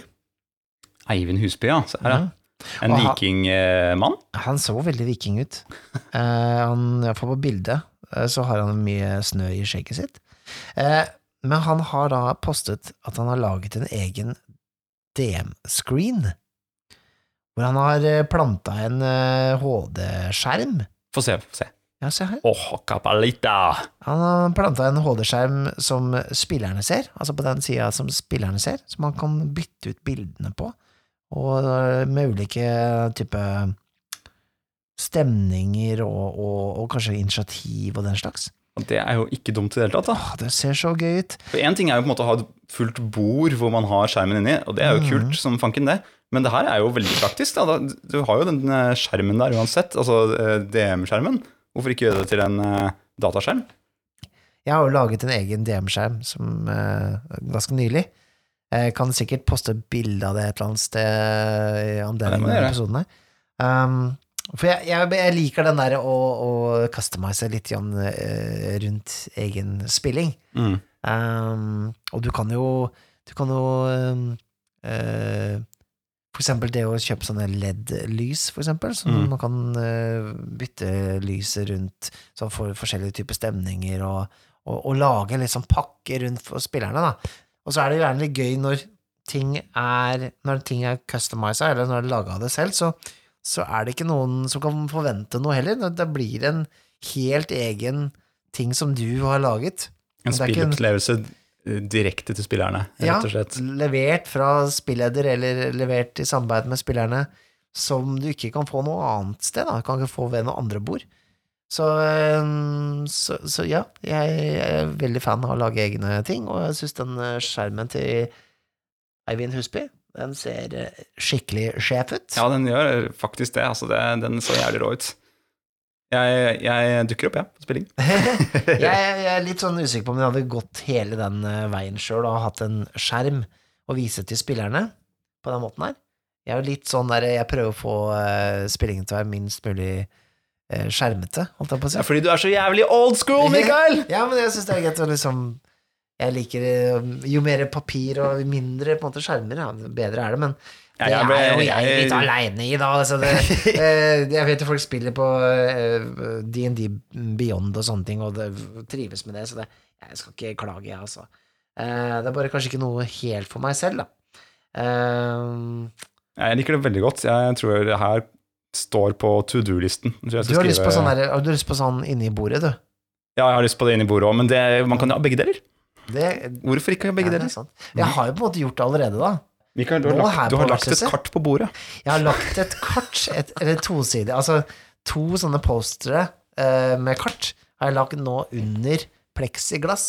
Eivind Husby, ja. Se her, ja. Mhm. En Og ha- vikingmann. Han så veldig viking ut. Uh, han, Iallfall på bildet eh, så har han mye snø i skjegget sitt. Eh, men han har da postet at han har laget en egen DM-screen, hvor han har eh, planta en eh, HD-skjerm. Få se. få se. Ja, se her. Åh, kapalita! Han har planta en HD-skjerm som spillerne ser, altså på den sida som spillerne ser, som han kan bytte ut bildene på, og eh, med ulike type stemninger og, og, og kanskje initiativ og den slags. Det er jo ikke dumt i det hele tatt. da. Ah, det ser så gøy ut. For Én ting er jo på en måte å ha et fullt bord hvor man har skjermen inni, og det er jo mm. kult som fanken det. Men det her er jo veldig praktisk. da. Du har jo den eh, skjermen der uansett, altså eh, DM-skjermen. Hvorfor ikke gjøre det til en eh, dataskjerm? Jeg har jo laget en egen DM-skjerm som ganske nylig. Jeg kan sikkert poste bilde av det et eller annet sted i anledning gjøre. episoden her. Um, for jeg, jeg, jeg liker den der å, å customize litt Jan, eh, rundt egen spilling. Mm. Um, og du kan jo Du kan jo um, uh, For eksempel det å kjøpe sånne LED-lys, for eksempel, så Mm. man kan uh, bytte lyset rundt så for forskjellige typer stemninger, og, og, og lage litt sånn pakke rundt for spillerne, da. Og så er det gjerne litt gøy når ting er Når ting er customiza, eller når det er laga det selv, så, så er det ikke noen som kan forvente noe heller. Det blir en helt egen ting som du har laget. En spillopplevelse eh, direkte til spillerne, rett og slett. Ja, levert fra spilleder, eller levert i samarbeid med spillerne, som du ikke kan få noe annet sted, da. Du kan ikke få ved noe andre bord. Så, så, så ja, jeg er veldig fan av å lage egne ting, og jeg syns den øh, skjermen til Eivind Husby, den ser øh, skikkelig sjef ut. Ja, den gjør faktisk det. altså det, Den så jævlig rå ut. Jeg, jeg dukker opp, jeg, på spilling. [laughs] [laughs] jeg, jeg er litt sånn usikker på om jeg hadde gått hele den øh, veien sjøl og hatt en skjerm å vise til spillerne på den måten her. Jeg er jo litt sånn der Jeg prøver å få øh, spillingen til å være minst mulig skjermete, holdt jeg på å si. Ja, fordi du er så jævlig old school, Mikael! [laughs] Ja, men jeg syns det er greit å liksom Jeg liker øh, Jo mer papir og mindre på en måte skjermer, ja, bedre er det, men Ja, det jeg ble- er jo jeg litt jeg- aleine i, da. Altså det, [laughs] eh, jeg vet jo folk spiller på eh, DND Beyond og sånne ting, og det, trives med det, så det, jeg skal ikke klage, jeg, altså. Eh, det er bare kanskje ikke noe helt for meg selv, da. Eh, Jeg liker det veldig godt. Jeg tror det her står på to do-listen. Du har skrive... lyst på sånn der, har du lyst på sånn inni bordet, du? Ja, jeg har lyst på det inni i bordet òg, men det, man kan jo ha begge deler. Det, Hvorfor ikke begge ja, er deler? Jeg har jo på en måte gjort det allerede, da. Mikael, du har Nå lagt, du har lagt et kart på bordet. Jeg har lagt et kart, et, eller tosidig, altså to sånne postere uh, med kart, har jeg lagt nå under pleksiglass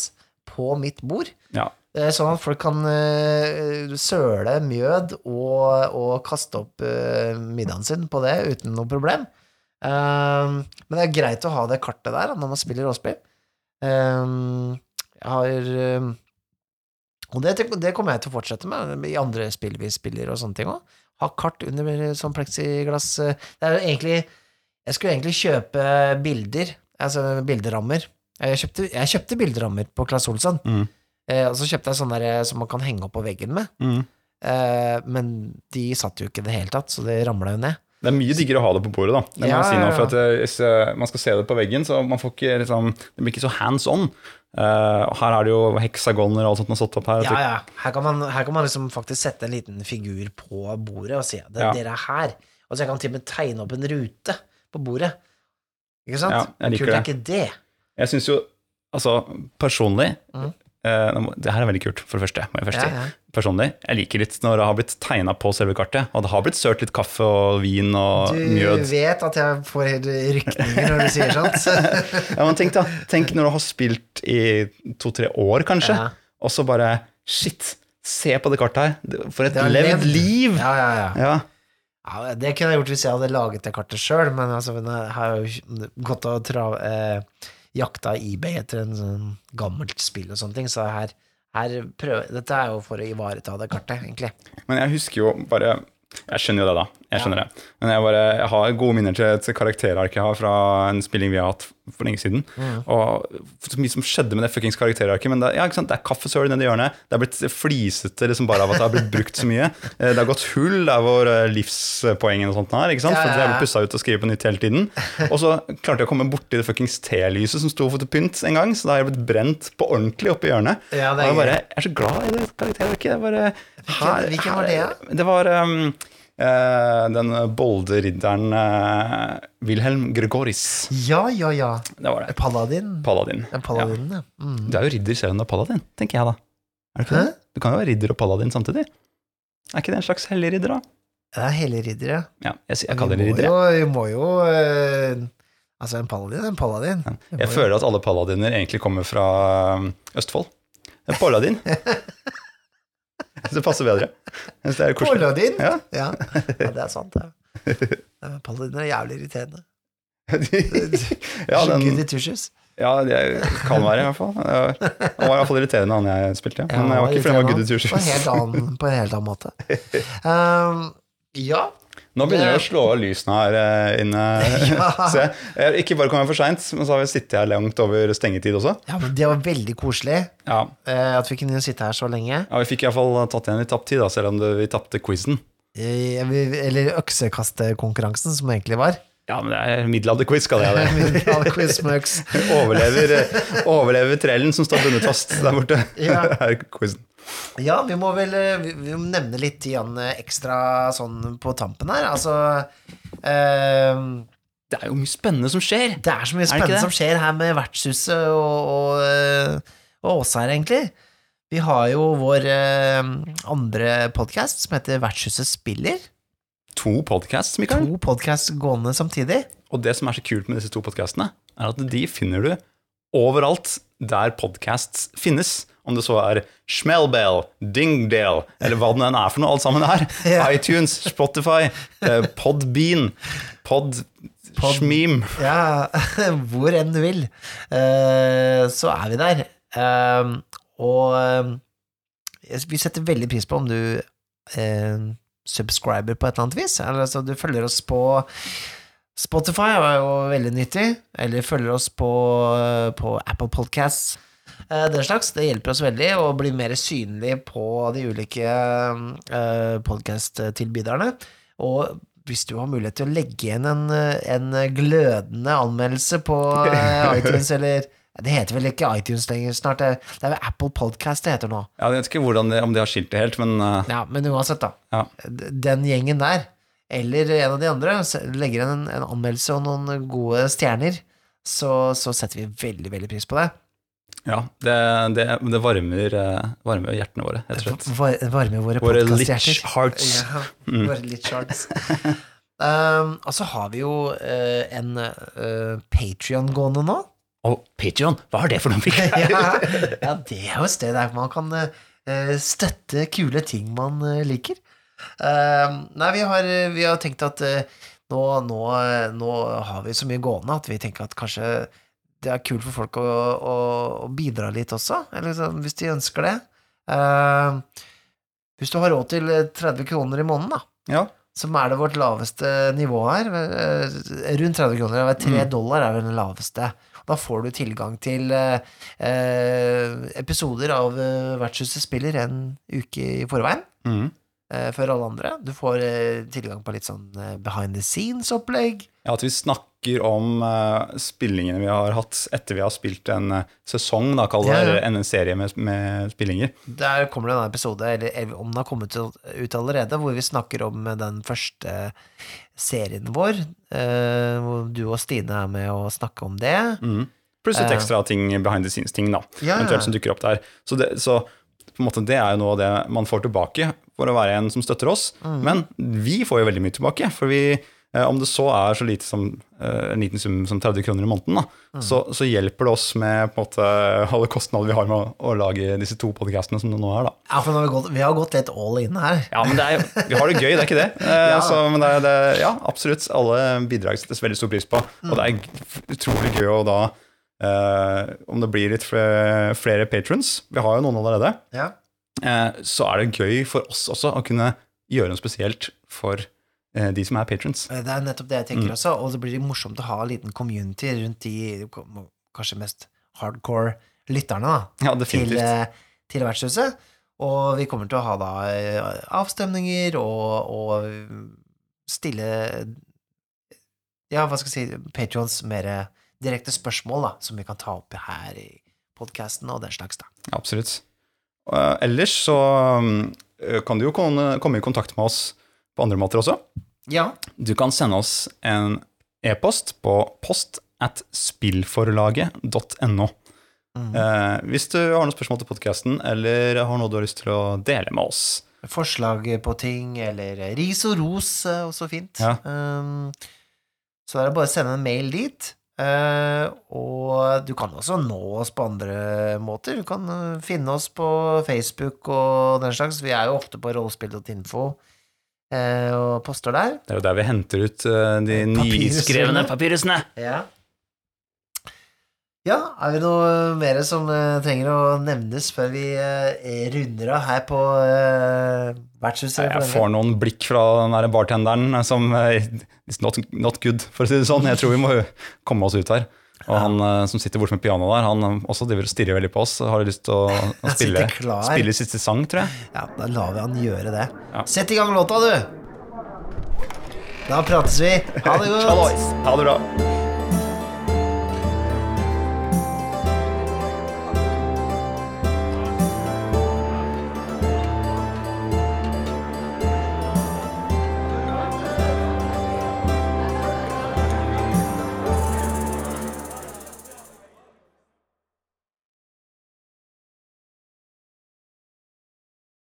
på mitt bord. Ja. Uh, Sånn at folk kan uh, søle mjød og, og kaste opp middagen sin på det uten noe problem. Men det er greit å ha det kartet der når man spiller rollespill. Eh, jeg har eh, Og det, det kommer jeg til å fortsette med i andre spill vi spiller og sånne ting òg. Ha kart under sånn pleksiglass. eh, Det er jo egentlig Jeg skulle egentlig kjøpe bilder, altså bilderammer. Jeg kjøpte, jeg kjøpte bilderammer på Claes Olsson. Mm. Eh, og så kjøpte jeg sånne der, som man kan henge opp på veggen med. Mm. Eh, men de satt jo ikke i det hele tatt, så det ramla jo ned. Det er mye diggere å ha det på bordet, da. Det må Ja, si ja. for at eh, hvis eh, man skal se det på veggen, så man får ikke liksom Det blir ikke så hands on. Uh, her er det jo heksagoner og alt sånt som er satt opp her. Ja, ja. Her kan man, her kan man liksom faktisk sette en liten figur på bordet og si at det, Ja. dere er her. Og så jeg kan til og med tegne opp en rute på bordet. Ikke sant? Ja, jeg liker Kult er ikke det. Jeg syns jo, altså personlig Mhm. Eh, Det her er veldig kult, for det første. jeg Ja, ja. Personlig, jeg liker litt når det har blitt tegna på selve kartet, og det har blitt sølt litt kaffe og vin og Du mjød. vet at jeg får helt rykninger når du sier sånt. [laughs] Ja, men tenk da, tenk når du har spilt i to-tre år, kanskje, Ja. og så bare Shit, se på det kartet her. For et levd liv! Ja, ja, ja. Ja. Ja, det kunne jeg gjort hvis jeg hadde laget det kartet sjøl, men altså, jeg har jo gått og trav... eh, jakta eBay etter en sånn gammelt spill og sånne ting, så her, her prøver Dette er jo for å ivareta det kartet, egentlig. Men jeg husker jo bare Jeg skjønner jo det, da. Jeg skjønner det. Men jeg, bare, jeg har gode minner til et karakterark jeg har fra en spilling vi har hatt for lenge siden. Og så mye som skjedde med det fuckings karakterarket. Men det, ja, det er kaffesøl nedi hjørnet. Det er blitt flisete liksom bare av at det har blitt brukt så mye. [laughs] Eh, Det har gått hull der hvor eh, livspoengene og sånt er. ikke sant? Ja, For ja, det ja. er pussa ut og skrevet på nytt hele tiden. Og så klarte jeg å komme borti det fuckings telyset som sto for til pynt en gang, så da har jeg blitt brent på ordentlig oppi hjørnet. Ja, det er og jeg, bare, jeg er så glad i det karakterarket. Jeg bare, Hvilken- hvilken var det, da? det var um, eh, den bolde ridderen uh, Wilhelm Gregoris. Ja, ja, ja. Det var det. Paladin. Paladin. Ja, paladin, ja. Mm. Du er jo ridder selv om du er paladin, tenker jeg da. Er ikke det? Du kan jo være ridder og paladin samtidig. Er ikke det en slags hellig ridder, da? Det er hele riddere. Ja, jeg, jeg kaller det ridder. jo, vi må jo eh, Altså, en paladin en paladin. Vi Jeg føler at alle paladiner egentlig kommer fra um, Østfold. En paladin. [laughs] [laughs] det passer bedre. Det er. Paladin? Ja. Ja. ja, det er sant, det. Ja, Paladin er jævlig irriterende. [laughs] ja, den, Goody ja, det kan være, i hvert fall. Han var iallfall irriterende, han jeg spilte. Men jeg var ikke fordi han var good irriterende. at På en helt annen, på en helt annen måte. [laughs] Um, ja. Nå begynner det å slå av lysene her eh, inne. [laughs] [laughs] Ja. Se, ikke bare kom jeg for seint, men så har vi sittet her langt over stengetid også. ja, men det var veldig koselig Ja, eh, at vi kunne sitte her så lenge. ja Vi fikk iallfall tatt igjen litt tapt tid, da, selv om det, vi tapte quizen. Eh, Eller øksekastekonkurransen, som egentlig var. Ja, men det er middelalderquiz, kaller jeg det. [laughs] Overlever, overlever trellen som står bundet fast der borte. Ja. er quizen. Ja, vi må vel eh, vi, vi må nevne litt igjen eh, ekstra sånn på tampen her. Altså eh, Det er jo mye spennende som skjer. Det er så mye spennende som skjer her med vertshuset og, og, eh, og oss her, egentlig. Vi har jo vår eh, andre podkast som heter Vertshuset spiller. To podcasts, Mikael. To podkast gående samtidig. Og det som er så kult med disse to podcastene, er at de finner du overalt der podcasts finnes. Om det så er Schmelbell, Dingdale, eller hva det enn er for noe, alt sammen er. [laughs] Ja. iTunes, Spotify, eh, Podbean, Pod... Pod- Schmeem. Ja, [laughs] hvor enn du vil, eh, så er vi der. Eh, og vi setter veldig pris på om du subscriber på et eller annet vis. Eller, altså, du følger oss på Spotify er jo veldig nyttig, eller følger oss på, på Apple Podcasts. Eh, Den slags. Det hjelper oss veldig å bli mer synlig på de ulike uh, podkast-tilbyderne. Og hvis du har mulighet til å legge igjen en, eh, en glødende anmeldelse på eh, [laughs] iTunes, eller Det heter vel ikke iTunes lenger snart, det, er vel Apple Podcast det heter nå. Jeg vet ikke hvordan det, om de har skilt det helt, men uh... Ja, men uansett, da. Ja. Den gjengen der, eller en av de andre, legger igjen en, en anmeldelse og noen gode stjerner, så, så setter vi veldig, veldig pris på det. Ja, det, det, det varmer, eh, varmer hjertene våre, rett og slett. Det varmer våre Våre podcasthjerter. hearts. Ja, våre litch hearts. um, og så har vi jo uh, en uh, Patrion gående nå. Og Patreon, hva er det for noe? [laughs] Ja, ja, det er jo et sted der man kan uh, støtte kule ting man eh, liker. Eh, nei, vi har, vi har tenkt at eh, nå, nå, nå har vi så mye gående at vi tenker at kanskje det er kult for folk å, å, å bidra litt også, eller så, hvis de ønsker det. Uh, hvis du har råd til 30 kroner i måneden, da, Ja, som er det vårt laveste nivå her. uh, Rundt 30 kroner. tre 3 dollar er vel den laveste. Da får du tilgang til uh, episoder av Vertshuset spiller en uke i forveien. Mm før alle andre. Du får tilgang på litt sånn eh, behind the scenes-opplegg. ja at vi snakker om uh, spillingene vi har hatt etter vi har spilt en uh, sesong, da, kall det Ja, ja. en serie med, med spillinger. Der kommer det en episode, eller om den har kommet ut allerede, hvor vi snakker om den første serien vår. Uh, hvor du og Stine er med å snakke om det. Mm. Pluss litt ekstra ting, behind the scenes-ting, da. Ja. Eventuelt som dukker opp der. Så, det, så måte, det er jo noe av det man får tilbake for å være en som støtter oss. Mm. Men vi får jo veldig mye tilbake. For vi, om det så er så lite som eh, en liten sum som 30 kroner i måneden, da, Mm. så, så hjelper det oss med på en måte, alle kostnader vi har med å, å lage disse to podcastene som det nå er. da. Ja, for nå har vi, gått, vi har gått litt all in her. Ja, men det er, vi har det gøy, det er ikke det? [laughs] Eh, Ja. så, men det, det, ja, absolutt. Alle bidrag settes veldig stor pris på. Og det er utrolig gøy å da eh, Om det blir litt flere, flere patrons, vi har jo noen allerede, Ja. eh, så er det gøy for oss også å kunne gjøre noe spesielt for eh, de som er patrons. Det er nettopp det jeg tenker også, og det blir morsomt å ha en liten community rundt de kanskje mest hardcore lytterne da, [laughs] Ja, til, eh, til vertshuset. Og vi kommer til å ha da eh, avstemninger og, og stille Ja, hva skal jeg si Patrions mer direkte spørsmål, da, som vi kan ta opp her i podkasten og den slags, da. Absolutt. Eh, ellers så mm, kan du jo komme, komme i kontakt med oss på andre måter også. Ja. Du kan sende oss en e-post på post at spillforlaget.no. Mm. Eh, hvis du har noen spørsmål til podkasten, eller har noe du har lyst til å dele med oss. Forslag på ting, eller ris og ros, også fint. Ja. Um, så er det bare å sende en mail dit. Uh, og du kan også nå oss på andre måter. Du kan eh, finne oss på Facebook og den slags. Vi er jo ofte på rollespill.info og poster der. Det er jo der vi henter ut eh, de nyskrevne papyrusene papirusene. Ja. Ja, er det noe mer som eh, trenger å nevnes før vi eh, runder av her på vertshuset? Jeg får noen blikk fra den der bartenderen som eh, It's not, not good, for å si det sånn. Jeg tror vi må komme oss ut her. Og han eh, som sitter borte med pianoet der, han eh, også driver og stirrer veldig på oss. Har lyst til å, [laughs] å spille, spille siste sang, tror jeg. Ja, da lar vi han gjøre det. Ja. Sett i gang låta, du! Da prates vi. Ha det godt. Ha det bra.